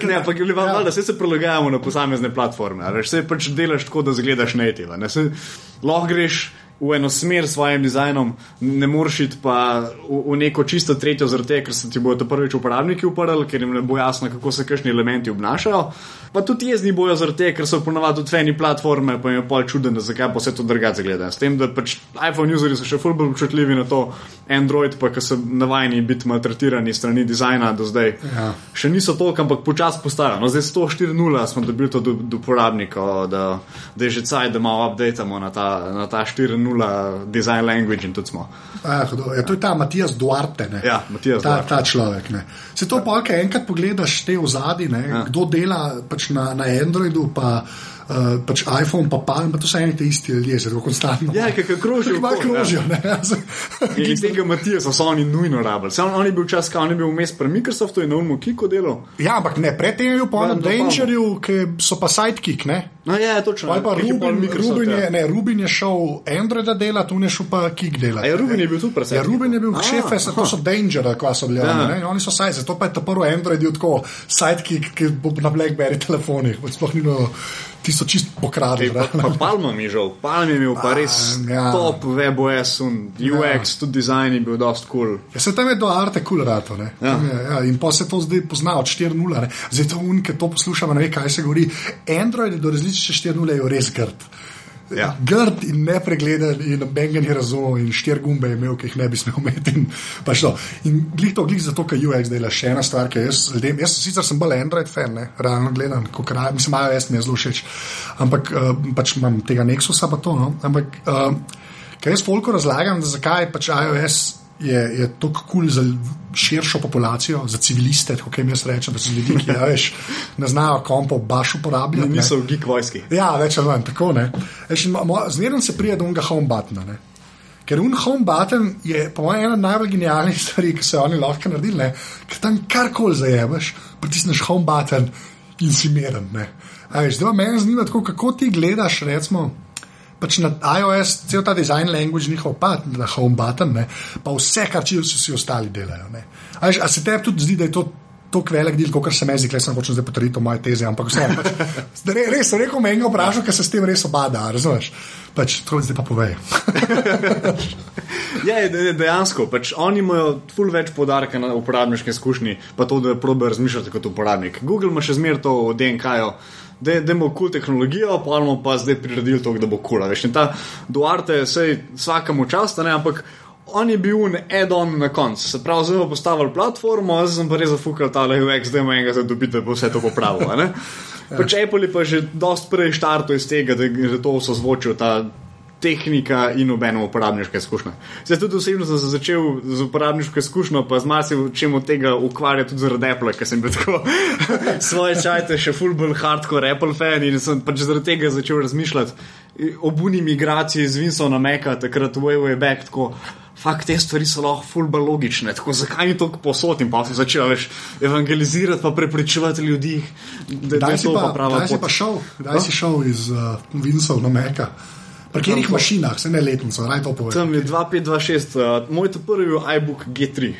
Ne, ampak je bilo važno, da se, se prilagajamo na posamezne platforme. Veš, se pač delaš tako, da zgledaš native. Ne, lahko greš v eno smer s svojim dizajnom, ne moreš iti pa v, v neko čisto tretjo, zaradi tega, ker se ti bodo prvič uporabniki uporabljali, ker jim ne bo jasno, kako se kakšni elementi obnašajo. Pa tudi jezni bojo zaradi tega, ker so ponovadi tudi feni platforme, pa jim je pol čuden, da zakaj pa vse to drugače gleda. S tem, da pač iPhone userji so še fulj bolj občutljivi na to, Android pa, ki so navajeni biti maltretirani strani dizajna do zdaj. Ja. Še niso toliko, ampak počasi postajajo. No, zdaj 104.0 smo dobili to do, do uporabnikov, da, da je že caj, da malo updatemo na ta, na ta 4.0 nula design language in tudi smo. Ah, ja, to je ta Matijas Duarte, ja, Matijas ta, ta človek. Ne. Se to pa, kaj enkrat pogledaš te v zadnji, ja. kdo dela pač na, na Androidu. Pa, Uh, pač iPhone, pa Palm, pa to so eni te isti ljudje, zelo konstantno. Ja, kaj krožijo. Kaj krožijo, ne. In iz tega Matija so oni nujno rabili. Sam on je bil čas, ko on je bil vmes pri Microsoftu in na Ulmu Kiko delo. Ja, ampak ne, predtem je bil pa na Dangerju, ki so pa sidekick, ne. No, ja, točno. Pa Rubin, Rubin, je, ja. ne, Rubin je šel Androida dela, tu je šel pa Kik dela. Ja, Rubin je bil tu predvsem. Ja, Rubin je bil šef, to so Danger, ko so bili ja. oni, oni so side, zato pa je to prvo Android, tako sidekick, ki bo na Blackberry telefonih, sploh ni bilo ti so čist pokradili. Palma mi je žal, Palma je imel pa res ja. top WebOS UX, ja. tudi dizajn je bil dost kul. Cool. Ja, se tam je do arte kul cool rato. Ja. Ja, in pa se to zdaj pozna od 4.0. Zdaj to unke to poslušamo, ne ve, kaj se govori. Android do različice 4.0 je res grd. Ja. Grd in nepregleden, in noben ga ni razumel, in štiri gumbe je imel, ki jih ne bi smel imeti. In, in glih to, glih zato, ker UX dela še ena stvar, ki jaz ljudem, jaz sicer sem bolj Android fan, ne, realno gledam, kot kraj, mislim, imajo jaz mi je zelo všeč, ampak uh, pač imam tega Nexusa pa to, no, ampak uh, kaj jaz folko razlagam, zakaj pač iOS je, je to kul cool za širšo populacijo, za civiliste, kot jim jaz rečem, da so ljudje, ki ja, veš, ne znajo kompo baš uporabljati. Niso v geek vojski. Ja, več ali manj tako. Zmerno se pride do unga home buttona. Ker un home button je, po mojem, ena najbolj genialnih stvari, ki so oni lahko naredili. Ker tam karkoli zajemeš, pritisneš home button in si miren. Zdaj me zanima, kako ti gledaš, recimo pač na iOS, cel ta design language, njihov pa na home button, ne, pa vse, kar če vsi ostali delajo. A, a se tebi tudi zdi, da je to tako velik del, kot se mi zdi, da sem hočel zdaj potrditi moje teze, ampak vse. Pač, res, rekel me enega vprašal, ker se s tem res obada, razumeš? Pač, to zdaj pa povej. ja, dejansko, pač, oni imajo ful več podarka na uporabniški izkušnji, pa to, da probe razmišljati kot uporabnik. Google ima še zmer to v DNK-ju da imamo kul cool tehnologijo, pa bomo pa zdaj priredili to, da bo kul. Cool, in ta Duarte je vsej vsakemu čast, ampak on je bil en add-on na koncu. Se pravi, zdaj bomo postavili platformo, zdaj sem pa res zafukal ta UX, da ima enega za dobiti, da bo vse to popravilo. Pač Apple je pa že dost prej štartov iz tega, da je to vse zvočil ta tehnika in obeno uporabniška izkušnja. Zdaj tudi osebno sem se začel z uporabniško izkušnjo, pa z marsičem od tega ukvarjati tudi zaradi Apple, ker sem bil tako svoje čajte še full bolj hardcore Apple fan in sem pač zaradi tega začel razmišljati. O buni migraciji z Vinsona Meka, takrat way way back, tako Fakt, te stvari so lahko fulba logične, tako zakaj ni to posod? In pa si začel več evangelizirati, pa prepričevati ljudi, da, da je to pa prava Kdaj si pa šel, kdaj si šel iz uh, Vinsov na Meka? Pri katerih mašinah, se ne letnico, raj to povem. Tam je 2526, uh, moj to prvi je iBook G3.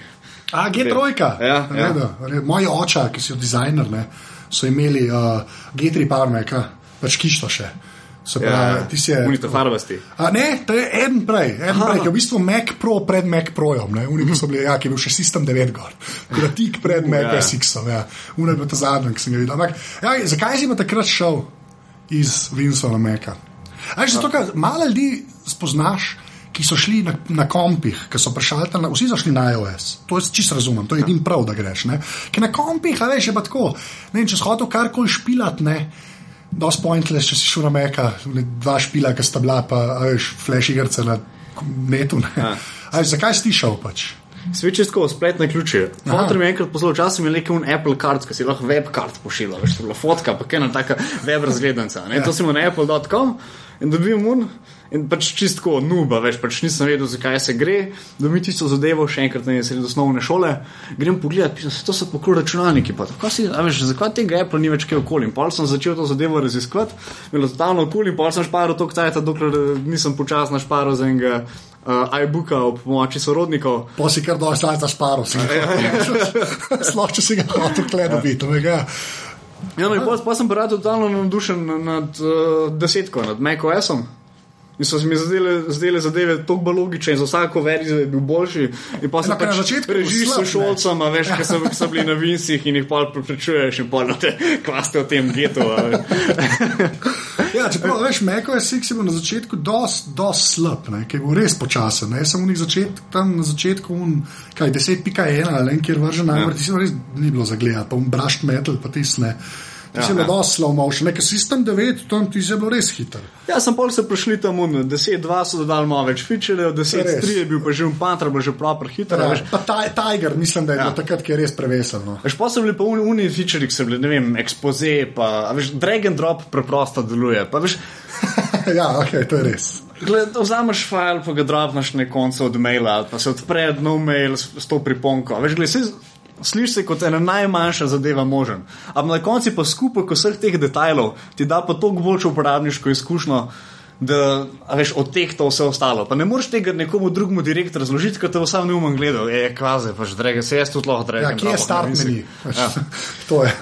A, G3. Ja, ja. Moji oča, ki so dizajner, ne, so imeli uh, G3 Power Maca, pač kišto še. Se pravi, Ja, ti si je. Unite farbasti. A, ne, to je en prej, en prej, ki je v bistvu Mac Pro pred Mac Projem, ne, uniki so bili, ja, ki je bil še System 9 gor, je tik pred Mac ja. SX-om, ja, unaj bil ta zadnji, ki sem ga videl. Ampak, ja, zakaj si pa takrat šel iz Vinsona Maca? A, že zato, ker malo ljudi spoznaš, ki so šli na, na kompih, ki so prešali na- vsi so šli na iOS. To je čisto razumem, to je edin prav, da greš. Ne? Ker na kompih, a veš, je pa tako. Ne, če si hotel karkoli špilat, ne. Dost pointless, če si šel na meka, dva špila, ki sta bila, pa a veš, flash igrice na netu. Ne. Ja. A veš, zakaj si šel pač? Svečisko spletne ključe. Fotor mi je enkrat poslal, včasih je rekel Apple card, ki si lahko web card pošiljal, veš, to je bila fotka, pa ena taka web razgledanca. Ne? To sem na apple.com in dobim un. In pač čistko nuba, veš, pač nisem vedel, zakaj se gre, da mi tisto zadevo še enkrat na sredi osnovne šole. Grem pogledat, pisem, to so pa kul računalniki. Pa, tako si, a veš, zakaj tega Apple ni več kaj okoli? In pol sem začel to zadevo raziskovati, bilo totalno kul in pol sem šparil to ktajta, dokler eh, nisem počasno šparil za enega uh, iBooka ob pomoči sorodnikov. Pa si kar dosti časa sparo, si ga Sploh, če si ga hotel tle dobiti. Ja. Ja, no, pol- pol sem pa rad totalno navdušen nad uh, desetko, nad macOS-om. In so se mi zdele, zdele zadeve tako bolj logične, in za vsako verzijo je bil boljši. In pa sem Enako na pač začetku slab, s šolcama, veš, ki so, so bili na vincih in jih pol preprečuješ in pol na te klaste v tem getu. Ja, čeprav veš, Meko je Six bil na začetku dos slab, ki je bil res počasen. Jaz sem začet, tam na začetku, un, kaj 10.1 ali en, kjer vržen najbolj, ti si res ni bilo za gledati, pa un brushed metal, pa tisne. Ti si Ja, bilo ja. dosti slow motion, nekaj sistem 9, tam ti si bilo res hiter. Ja, sem pol se prišli tam un, 10-2 so dodali malo več featurejev, 10-3 je bil pa že un patra, bil že proper hiter. Ja, veš. pa taj, Tiger, mislim, da je Ja. bilo takrat, ki je res prevesen. No. Veš, pa so bili pa uni, uni feature, ki so bili, ne vem, expose, pa veš, drag and drop preprosto deluje. Pa veš, ja, ok, to je res. Gled, vzameš file, pa ga dropneš na koncu od maila, pa se odpre nov mail s, s to priponko. A Veš, gled, Slišiš se kot ena najmanjša zadeva možen. Ampak na koncu pa skupek vseh teh detajlov ti da pa toliko boljšo uporabniško izkušnjo, da veš, odtehta vse ostalo. Pa ne moreš tega nekomu drugemu direkt razložiti, ker te bo sam neumen gledal. Je, kvaze, pač drage, se jaz tudi lahko drage. Ja, kje je start meni? Ja. to je.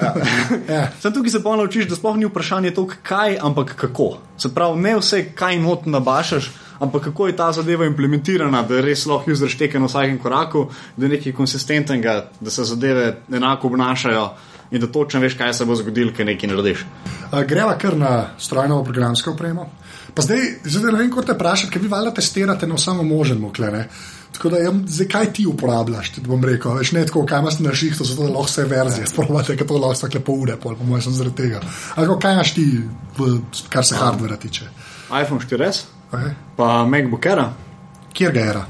ja. Sam tukaj se pa naučiš, da sploh ni vprašanje to, kaj, ampak kako. Se pravi, ne vse, kaj not nabašaš, ampak kako je ta zadeva implementirana, da res lahko user šteke na vsakem koraku, da je nekaj konsistentnega, da se zadeve enako obnašajo in da točno veš, kaj se bo zgodilo, ker nekaj narediš. Greva kar na strojno programsko opremo. Pa zdaj, zdaj ne vem, kako te vprašati, ker vi valjda testirate na vsem možnem oklene. Tako da, zdaj, kaj ti uporabljaš, ti bom rekel, veš, ne tako, kaj imaš na šihtu, zato da lahko vse verzije, sprovate, ker to lahko tako lepo ure, pol, po mojem, sem zaradi tega. Ampak kaj imaš ti, kar se hardvera tiče? iPhone 4S, Okay. pa MacBook Air. Kjer ga era?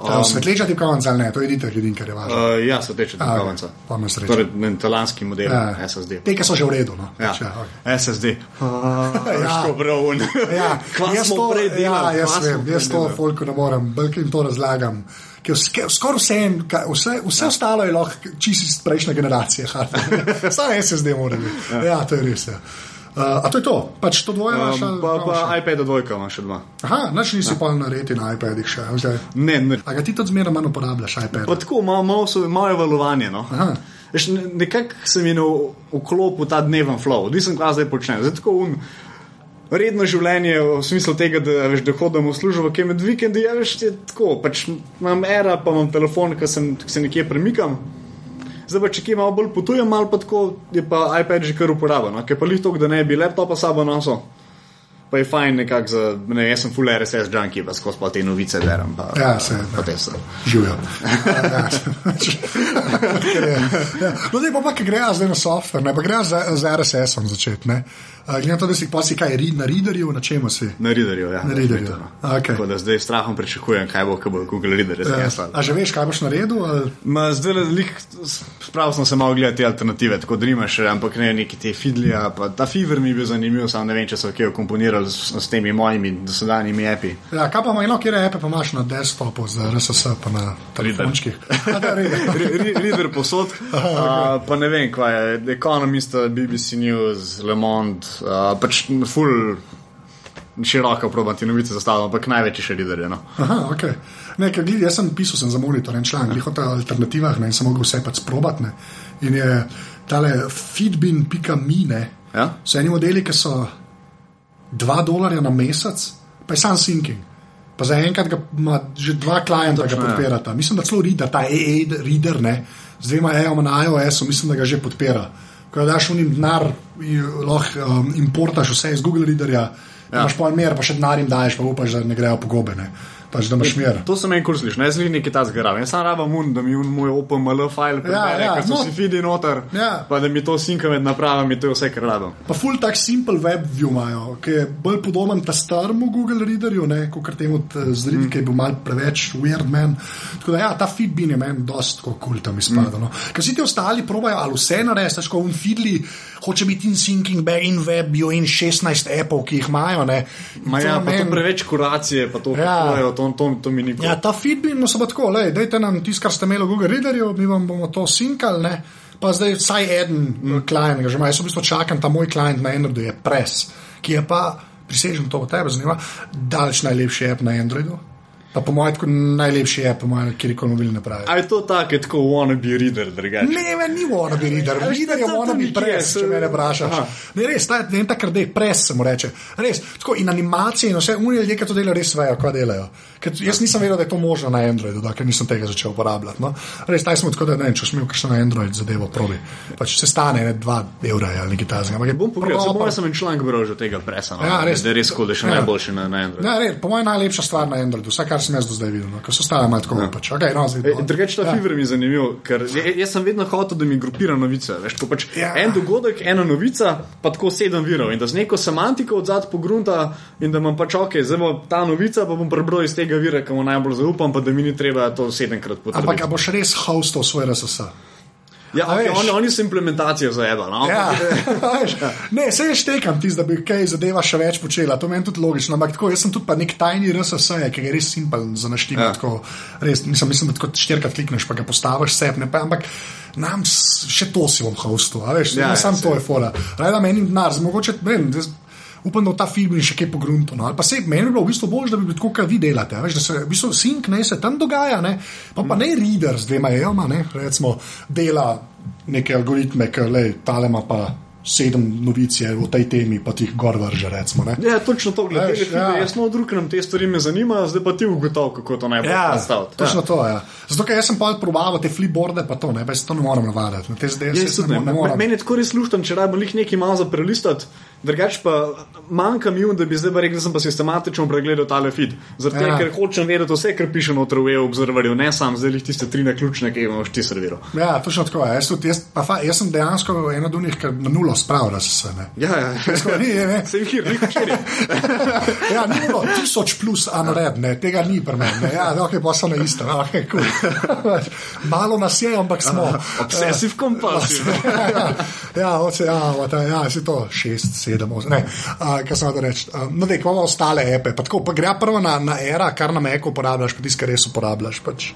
Um, Svetleča ti kovanc ali ne, to je editor, edin, kar je važno. Uh, ja, so teče A, do ok, konca. pa imaš srečo. Torej, ne, talanski model Ja. SSD. Te, ki so že v redu. No. Ja, ja, okay. SSD. Ja. Ško brown. Ja, Kva jaz smo to, prej ja, jaz kva smo vem, prej jaz to folko ne morem, bolj jim to razlagam. Ker Skoraj vse, vse, vse ja. ostalo je lahko čisto iz prejšnje generacije. Samo SSD mora biti. Ja. ja, to je res. Ja. Uh, a to je to, pač to dvoje imaš. Um, pa, pa še? iPad dvojka imaš še dva. Aha, noč nisi pa naredi na iPadih še. Okay. Ne, ne. A ga ti tudi zmeraj manj uporabljaš, iPad? Pa tako, malo, malo, so- malo je valovanje. No. Aha. Ne- Nekako se mi je vklopil ta dneven flow, nisem kva zdaj počnem. Zdaj tako un, redno življenje v smislu tega, da, veš, da hodim v službo, ki je med vikendi, ja, veš, je tako, pač imam era, pa imam telefon, sem- ki se nekje premikam. Zdaj pa, če kje malo bolj potujem, malo pa tako, je pa iPad že kar uporaben, no? ker pa lih to, da ne bi laptopa sabo nosil. Pa je fajn nekako za, ne, vem, jaz sem full RSS junkie, pa skozi pa te novice berem. Pa, Ja, se, pa te so. Živijo. ja, ja. No, zdaj pa, pa ki grejo zdaj na software, ne pa grejo z, z RSS-om začeti. Glede na to, da si pa si kaj ri- na readerju, na čemu si? Na Readerju, ja. Na Readerju. definitivno. Okay. Tako da zdaj s strahom pričakujem, kaj bo, ko bo Google Reader res Ja. nesla. A že veš, kaj boš naredil? ali- Ma, zdaj le, lik, spravil sem se malo gledati te alternative, tako da imaš, ampak ne neki te fidlija. Ta Fever mi je bil zanimiv, sam ne vem, če so kje komponirali s, s temi mojimi dosedanjimi api. Ja, kaj pa ima, kje repe pa imaš na desktopu, za RSS, pa na telefončkih? A, reader. Re- re- Reader posod, uh, pa ne vem, kaj je, Economist, BBC News, Le Monde, uh, pač full široko probam ti novice zastaviti, ampak največji še reader je. No. Aha, ok. Ne, ker jaz sem pisal sem za monitor en članek, glih o teh alternativah ne, in sem mogel vse pač sprobati. ne. In je tale feedbin.me, ne, Ja? so eni modeli, ki so 2 dolarja na mesec, pa je sam sinking. Pa zaenkrat ga ima že dva klienta, ki ga ja. podpirata. Mislim, da celo reader, ta AA reader, ne, z dvema EOM na iOS-u, mislim, da ga že podpira. Ko daš v njim denar, lahko um, importaš vse iz Google readerja, ja. imaš pa mer, pa še denar jim daješ, pa upaš, da ne grejo pogobe, ne. Pač da imaš mer. To sem en kurs slišal, jaz sem nekaj tazga rabim. Jaz sam rabim un, da mi un moj OpenML file prebere, ja, ker so no. si fidi noter, Ja. pa da mi to sinka med napravami, to je vse, kar rabim. Pa full tak simple web view imajo, ki je bolj podoben ta staremu Google Readerju, ne, kot temu zredi, mm. ki je bil mal preveč weird man. Tako da ja, ta feedbin je meni dost kul cool tam izpada. Mm. No. Ker si ti ostali probajo ali vse narediti, tako v feedli hoče biti in back in web view in 16 appov, ki jih imajo. Ma ja, meni- preveč kuracije, pa to, Ja. ja. to, to, to mi ni kul. Ja, ta feedbin no, so pa tako, le, dajte nam tisto, kar ste imeli v Google Readerju, mi vam bomo to sinkali, ne. Pa zdaj vsaj en mm. klient, ga že ima. Jaz v bistvu čakam, ta moj klient na Androidu je Press, ki je pa, prisežem to tebe, zanima, daleč najlepši app na Androidu. Pa po mojem, najlepši app, po mojem, kjer koli mobilne naprave. A je to tako, je tako wannabe reader, drugače? Ne, me ni wannabe reader, veš, reader je wannabe nikjer, press, če me ne vprašaš. Aha. Ne, res, ta, ne, takrat je press, se mu reče. Res, tako in animacije in vse, unijo ljudje, ki to delajo, res vejo, kaj delajo. Ker jaz nisem vedel, da je to možno na Androidu, da, ker nisem tega začel uporabljati. No. Res, taj smo tako, da ne če smem kakšno na Android zadevo probi. Pač se stane ne, 2 evra ali nekaj tasega. Ampak je Bom pogledal, samo jaz sem en članek bral že tega presa. No, Ja, res. Da je res kul, da je še Ja. najboljši na, na Androidu. Ja, res, po mojem najlepša stvar na Androidu, vsaj kar sem jaz do zdaj videl, no, ker so stale malo tako. Ja. Pač. Okay, no, zdaj, no. Drugače, ta Ja. Fiverr mi je zanimiv, ker jaz sem vedno hotel, da mi grupira novice. Veš, pač Ja. En dogodek, ena novica, pa tako sedem virov in da z neko semantiko od zadaj pogrunta in da imam pač ok, zdaj bo ta novica, pa bom prebral iz tega vira, ki mu najbolj zaupam, pa da mi ni treba to sedemkrat potrditi. Ampak boš res hostal svoj RSS? Ja, okay, veš. oni, oni so implementacijo zajebali. No? Ja, veš, ne, se jaz štekam tisto, da bi kaj zadeva še več počela, to meni tudi logično. Ampak tako, jaz sem tudi nek tajni RSS, ki je res simpel za naštima. Ja. Ja. Res, mislim, mislim, da tako štirikrat klikneš, pa ga postaviš sep, ne pa, ampak nam še to si bom hostil, a veš, Ja, ja, ja, sam saj. to je fora. Rada menim denar, mogoče, ne vem, upam, da ta film še kaj pogrunto. No. Ali pa se meni bi bilo v bistvu bolje, da bi bilo tako, kot vi delate. Veš, da se v bistvu sink ne se tam dogaja, ne. pa, pa ne reader z dvema ejoma, ne, recimo dela neke algoritme, ki le talema pa sedem novic je o tej temi, pa ti jih gor vrže, recimo. Ne. Ja, točno to, gledaj, Veš, ja. ja. jaz smo drugim te stvari me zanimajo, zdaj pa ti ugotovi, kako to najbolj Ja, predstaviti. točno to je. Ja. Zato, ker sem pa probaval te flipboarde, pa to ne, pa jaz to ne morem navaditi. Na te zdaj Ja, tudi ne, ne. mo- ne morem. Meni je tako res lušten, če rabim jih nekaj malo za prelistati. Drugač pa manjka mi, da bi zdaj rekel, da sem pa sistematično pregledal tale feed. Zato, Ja. ja. ker hočem vedeti vse, kar piše noter v e-observerju, ne sam zdaj tiste tri naključne, ki jih imaš ti serviral. Ja, točno tako. Jaz, tudi, jaz, pa, fa, jaz sem dejansko en od njih, ki na nulo spravlja se. Ne. Ja, ja. Tako, ni, ne. Se jih je, jih včeraj. Ja, ni bilo tisoč plus unread, ne, tega ni pri meni. Ja, ok, pa so na istem. Okay, cool. Malo nas je, ampak smo. Obsessive compulsive. ja, oce, ja, oce, ja, si to šest, sedem, osem. Ne, uh, kaj sem hotel reči. Uh, no, dej, imamo ostale epe. Pa, tako, pa gre prvo na, na era, kar na Meku uporabljaš, pa tiskar res uporabljaš. Pač.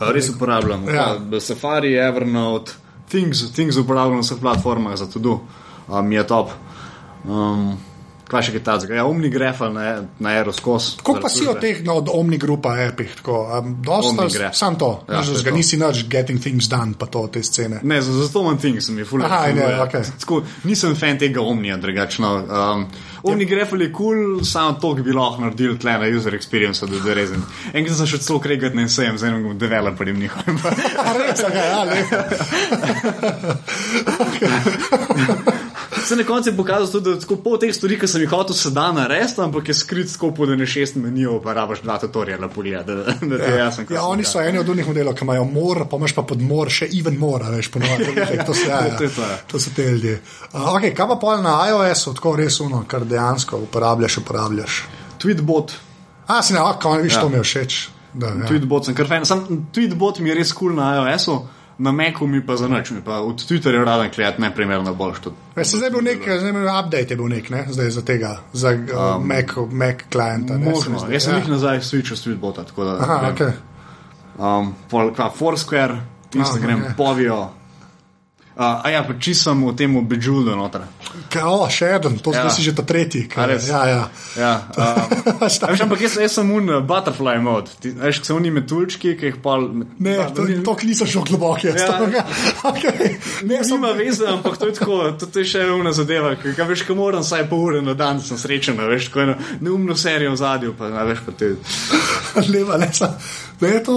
Res uporabljam. Ja. Ja. Safari, Evernote, Things, things uporabljam na vseh platformah za to, um, je top. Um, Kaj še je ta zgolj? Ja, umni grefal na, na Aeroskos. Koliko pa si od teh no, od Omni grupa epih? Tako, um, dosta, Omnigraph. sam to, Ja, ja, je ga to. nisi nič getting things done, pa to te scene. Ne, za- zato imam Things, mi je fully Aha, ne, okej. Tako, nisem fan tega Omnija, drugačno. Um, Omni grefal je kul, cool, samo to, bi lahko naredil tle na user experience, da je rezen. Enkrat sem šel celo kregat na NSM z enim developerjem njihovim. A res, okay, ja, lepo. Se na koncu je pokazal tudi, da pol teh stvari, ki sem jih hotel sedaj narediti, ampak je skrit tako po ne šest menijev, pa rabaš dva tutoriala pogleda, da, da te Ja, jasno. ja, oni so eni od unih modelov, ki imajo mor, pa imaš pa pod mor še even mora, veš, ponovadi. To, so- ja, ja, To to, ja. to so te ljudje. Uh, okay, kaj pa pol na iOS-u, tako res uno, kar dejansko uporabljaš, uporabljaš. Tweetbot. A, si ne, a, kaj, viš, Ja. to mi je všeč. Da, ja. Tweetbot sem kar fan. Sam Tweetbot mi je res kul cool na iOS-u, na Macu mi pa za nič, mi pa od Twitterja raden klijat neprimerno boljš. tudi. Ja, se zdaj bil nek, zdaj je bil update, je bil nek, ne, zdaj za tega, za uh, um, Mac, Mac klienta. ne, se Možno, zdi. jaz sem Ja. jih nazaj switchal s Tweetbota, tako da. Aha, vem. okay. Um, pol, kva, Foursquare, Instagram, Aha, oh, Povijo. Uh, a ja, pa čisto sem v tem Bejeweled noter. Ka, o, še en, to Ja. ja. si že ta tretji. Ka, A res? ja, ja. Ja, um, veš, ampak jaz, jaz sem un uh, butterfly mod. Ti, veš, so oni metulčki, ki jih pol. Ne, to, to niso šlo globoko. Ja. Ja. Okay. Ne, sem, Nima veze, ampak to je tako, to, to je še ena zadeva. Kaj, kaj veš, ko moram vsaj pol ure na dan, sem srečen, veš, ko eno neumno serijo v zadju, pa a veš, pa te. Leva, ne, sa, da je to,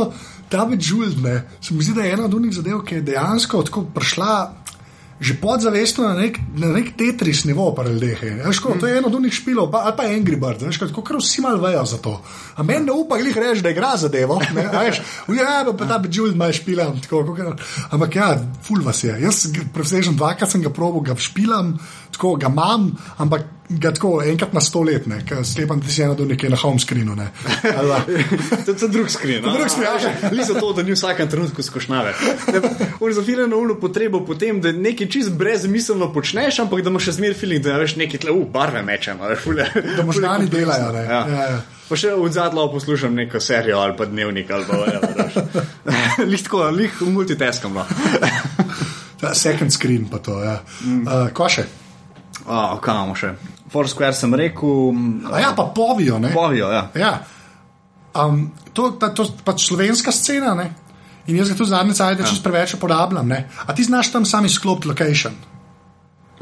ta Bejeweled, ne, se mi zdi, da je ena od unih zadev, ki je dejansko tako prišla. Že podzavestno na nek, na nek tetris nivo, pa ljudje. To je eno od unih špilov, ali pa Angry Bird, veš, kot kar vsi malo vejo za to. A meni ne upa, glih reči, da igra zadevo. ne, a Veš, ja, pa ta Bejeweled ima špilam. Tako, kakor, ampak ja, ful vas je. Jaz presežem dvakrat sem ga probil, ga špilam, tako ga imam, ampak ga tako enkrat na sto let, ne, ker sklepam, da si eno do nekaj na home screenu. Ne. Pa- To je drug skrin. Drug screen, ja. Ni za to, da ni v vsakem trenutku skošnave. Oni zafirajo na uno potrebo potem, da nekaj čist brezmiselno počneš, ampak da imaš še zmer feeling, da veš nekaj tle, uh, barve mečemo. Da možgani delajo. Ne. Ja. Ja, ja. Pa še v zadnjo poslušam neko serijo ali pa dnevnik ali pa whatever. Lih tako, lih multitaskam. No. Second screen pa to. Ja. Mm. Uh, ko še? Oh, kaj imamo še? Foursquare sem rekel, A ja, pa povijo. Ne? povijo, ja. Ja. Um, to je pač slovenska scena. Ne? In jaz ga tu zadnjič ajde, ja. čez preveč uporabljam. Ne? A ti znaš tam sami sklop location?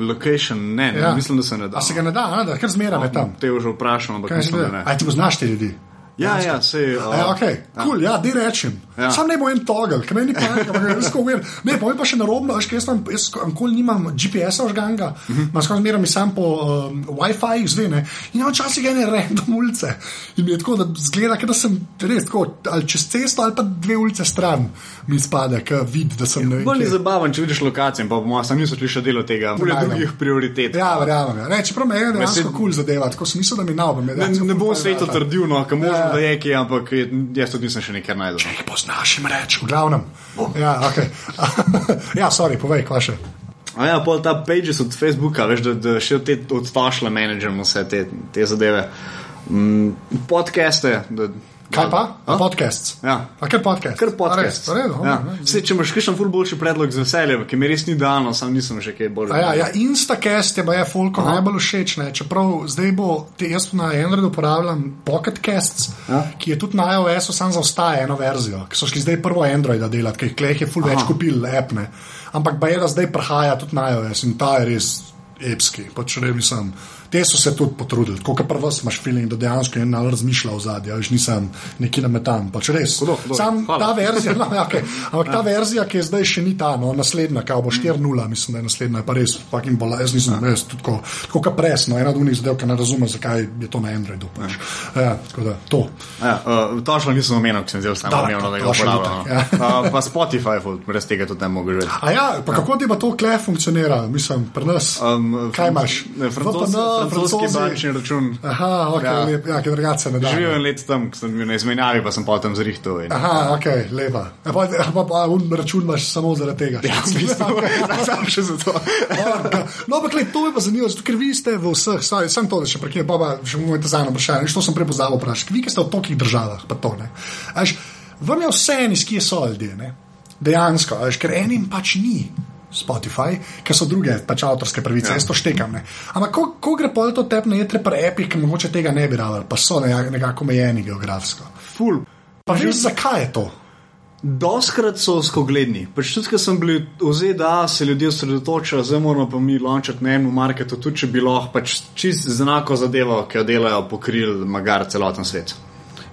Location, ne, ne Ja. mislim, da se ne da. A se ga ne da, a, da kar zmeraj je tam. Te že vprašam, ampak Kaj se mislim, da ne. Aj ti poznaš te ljudi. Ja, ja, se. A Ja, okay. cool, ja, di rečem. Ja. Ja. Sam ne bo en togel, ker meni pa je res uvir. Ne, povem pa še narobno, veš, jaz tam, jaz nikoli nimam GPS-a žganga, imam skozi zmeraj sam po um, Wi-Fi, zdaj ne. In včasih ene random ulice. In mi je tako, da zgleda, da sem res tako, ali čez cesto, ali pa dve ulice stran mi spade, ker vidi, da sem ne vem. Bolj je zabaven, če vidiš lokacijo, pa bomo sami so šli še delo tega, bolj drugih prioritet. Ja, verjamem. Ja. Ne, čeprav me je dejansko kul cool zadeva, tako sem mislil, da mi me je Ne, ne bom sveto trdil, no, kam možno, Ja. da je ki, ampak je- jaz tudi nisem še nekaj najdel. no. Nekaj poznaš jim reči, v glavnem. Ja, okay. ja, sorry, povej, kva še. A ja, pol ta pages od Facebooka, veš, da, da še te odtašle menedžerimo vse te, te zadeve. Mm, podcaste. Da, Kaj pa? A? Podcast. Ja. A kar podcast? Kar podcast. A res, redo, ja. ne, ne. Sej, če imaš kakšen ful boljši predlog z veseljem, ki mi res ni dano, sam nisem še kaj bolj. A Ja, ja, Instacast je baje folko najbolj všeč, ne? čeprav zdaj bo, te, jaz na Androidu uporabljam Pocketcasts, Ja. ki je tudi na iOS-u sam zaostaja eno verzijo, ki so šli zdaj prvo Androida delati, ker kleh je ful več kupil appne. Ampak baje da zdaj prahaja tudi na iOS in ta je res epski, pač ne mislim. Te so se tudi potrudili, kot pa vas imaš feeling, da dejansko je eno razmišljal zadnji, več nisem neki nametan. Pač res. Hudo, hudo. Sam Hvala. ta verzija, no, ja, okay. ampak ta verzija, ki je zdaj še ni ta, no, naslednja, kao bo 4.0, mislim, da je naslednja, pa res, fucking bola, jaz nisem, res, tudi tako, tako kot presno, ena od unih zadev, ki ne razume, zakaj je to na Androidu. Pač. Ja, tako da, to. Ja, uh, točno nisem omenil, ker sem zdaj samo omenil, da ga uporabljam. itak, ja. no. Uh, pa Spotify, brez tega tudi ne mogu živeti. A ja, pa kako ti pa to kle funkcionira, mislim, pri nas? Um, Kaj imaš? VPN, francoski bančni račun. Aha, ok, ja. Ja. lep, ja, ker drugače ne da. Živel en let tam, ko sem bil na izmenjavi, pa sem pa tam zrihtel. In... Aha, ok, lepa. Ja, pa, pa, pa un račun imaš samo zaradi tega. Ja, v bistvu, samo še zato. No, ampak gled, to me pa zanima, ker vi ste v vseh, sorry, sem to, da še prekinem, pa, pa še bomo te zadnje vprašanje, nič to sem prepoznal vprašati. Vi, ki ste v tolikih državah, pa to ne. Až, vam je vse en, iz kje so ljudje, ne? Dejansko, až, ker enim pač ni. Spotify, ker so druge pač avtorske pravice, ja. jaz to štekam. Ne. Ampak ko, ko gre pol to tep na jetre pri epih, ki mogoče tega ne bi rabili, pa so nekako, omejeni geografsko. Ful. Pa veš, zakaj je to? Doskrat so skogledni. Pač tudi, ko sem bil v ZDA, se ljudje osredotočajo, zdaj moramo pa mi launčati na enem marketu, tudi če bi lahko pač čist z enako zadevo, ki jo delajo, pokrili magar celoten svet.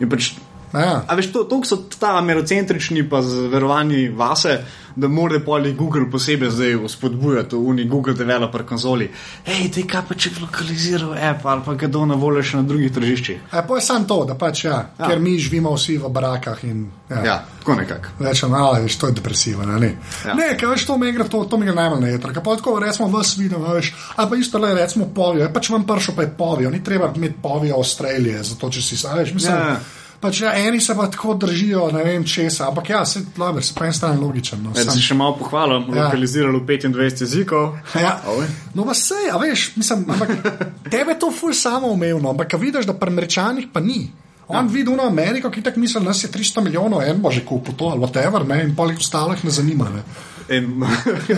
In pač Ja. A veš, to, to so ta merocentrični, pa zverovanji vase, da mora poli Google posebej zdaj spodbujati v uni Google Developer konzoli. Hej, te kaj pa če bi lokaliziral app ali pa ga do na voljo še na drugih tržiščih. E, pa je samo to, da pač ja, Ja. ker mi živimo vsi v barakah in ja. Ja, tako nekako. Rečem, da je to depresivno. Ne, Ja. ne kaj veš, to mi gre, to, to mi gre najmanj na jeter. Pa tako recimo v svidu, veš, ali pa isto le recimo povijo, pač vam pršo pa je povijo, ni treba imeti povijo Avstralije, zato če si, a veš, mislim. Ja, ja. Pač ja, eni se pa tako držijo, ne vem česa, ampak ja, se, laber, se pa en stran logičen. No, Da sam- si še malo pohvalil, Ja. lokaliziral v 25 jezikov. Ja. Oj. No, pa sej, a veš, mislim, ampak tebe to ful samoumevno, ampak a vidiš, da pri Američanih pa ni. On ja. vidi v Ameriko, ki tako misli, nas je 300 milijonov, en bo že kupil to ali whatever, ne, in polih ostalih ne zanima. Ne. In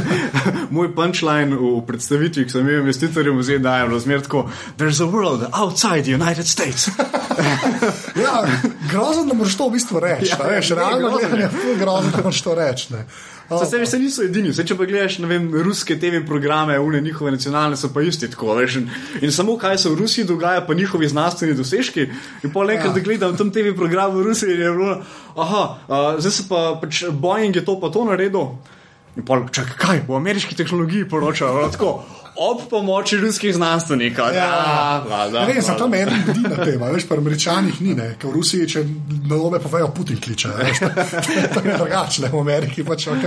moj punchline v predstavitvi, ki sem imel investitorjem v ZDA, je bilo zmer tako: There's a world outside the United States. Ja, grozno, da moraš to v bistvu reči. Ja, veš, realno gledano je grozno, da moraš to reči. Za sebe se niso edini, Vse, če pa gledaš vem, ruske TV programe, une njihove nacionalne so pa isti tako. Veš, in, in samo kaj se v Rusiji dogaja, pa njihovi znanstveni dosežki. In pol enkrat, Ja. da gledam tam TV program v Rusiji, je bilo, aha, uh, zdaj se pa pač Boeing je to pa to naredil. In pol, čakaj, kaj, v ameriški tehnologiji poročajo, tako. Ob pomoči ruskih znanstvenikov. Ja, vlada, ne vem, zato vlada. meni ljudi na tem, a veš, pa američanih ni, ne, ker v Rusiji, če narobe povejo, Putin kliče. Veš, to je drugače, v Ameriki pač ok.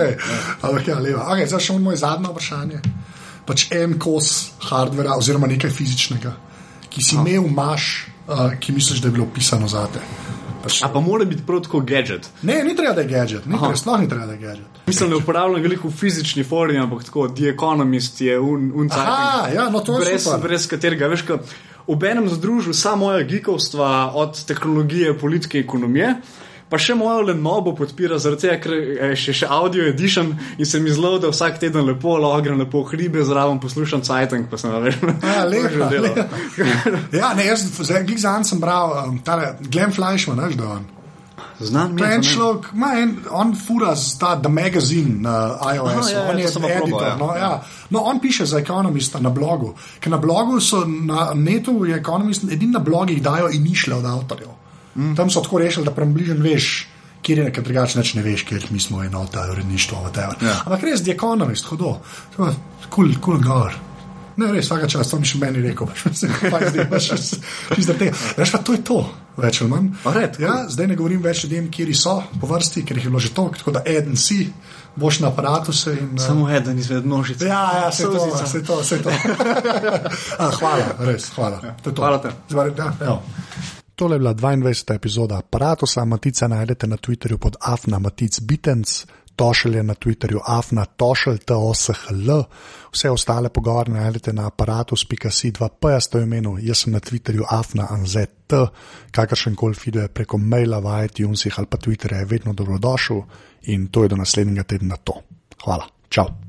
Ampak ja, leva. Okay, zdaj še moj zadnje vprašanje. Pač en kos hardvera oziroma nekaj fizičnega, ki si imel, imaš, uh, ki misliš, da je bilo pisano za te. Pač, A pa mora biti prav tako gadget. ne, ni treba, da je gadget, ni treba, sploh ni treba, da je gadget. Mislim, ne uporabljam veliko fizični formi, ampak tako, The Economist je un, un Aha, ja, no to je brez, super. brez katerega, veš, ka, obenem združil vsa moja geekovstva od tehnologije, politike, ekonomije. Pa še mojo lenobo podpira, zaradi tega, ker je še, še audio edition in se mi zelo, da vsak teden lepo logram, lepo hribe zraven poslušam Cajtank, pa sem. Ja, lepa, že lepa. Ja, ne, jaz za en sem bral, um, tale Glenn Fleischman, veš, da on. Znam, To je en človek, ima en, on fura z ta The Magazine na iOS, Aha, ja, ja, on to je pa editor. probal, ja. No, ja. no, on piše za Economista na blogu, ker na blogu so na netu, je Economist, edini na blogih dajo inišle od avtorjev. Mm. Tam so tako rešili, da prebližen veš. Kjer je nekaj drugače, neč ne veš, kjer mi smo enota, uredništvo, whatever. Ja. Ampak res, The Economist, hodo, kul, kul cool gor. Ne, res, vsaka čas, to mi še meni rekel, pač se kaj zdaj, pač čisto tega. Veš pa, to je to, več ali manj. Red, ja, zdaj ne govorim več ljudem, kjer so po vrsti, ker jih je bilo že toliko, tako da eden si, boš na aparatu se in. eh, Samo eden izmed množice. Ja, ja, se to, se to, se to. A, hvala, res, hvala. To je to. Hvala te. Zdaj, ja, evo. Tole je bila 22. epizoda aparata. Matica najdete na Twitterju pod Afna Matic Bitens, Tošelj je na Twitterju Afna Tošelj, TOSHL. Vse ostale pogovore najdete na aparatus.si 2P, jaz to imenu, jaz sem na Twitterju Afna ANZT, kakršen koli feedback preko maila v iTunesih ali pa Twitterja je vedno dobrodošel in to je do naslednjega tedna to. Hvala, čau.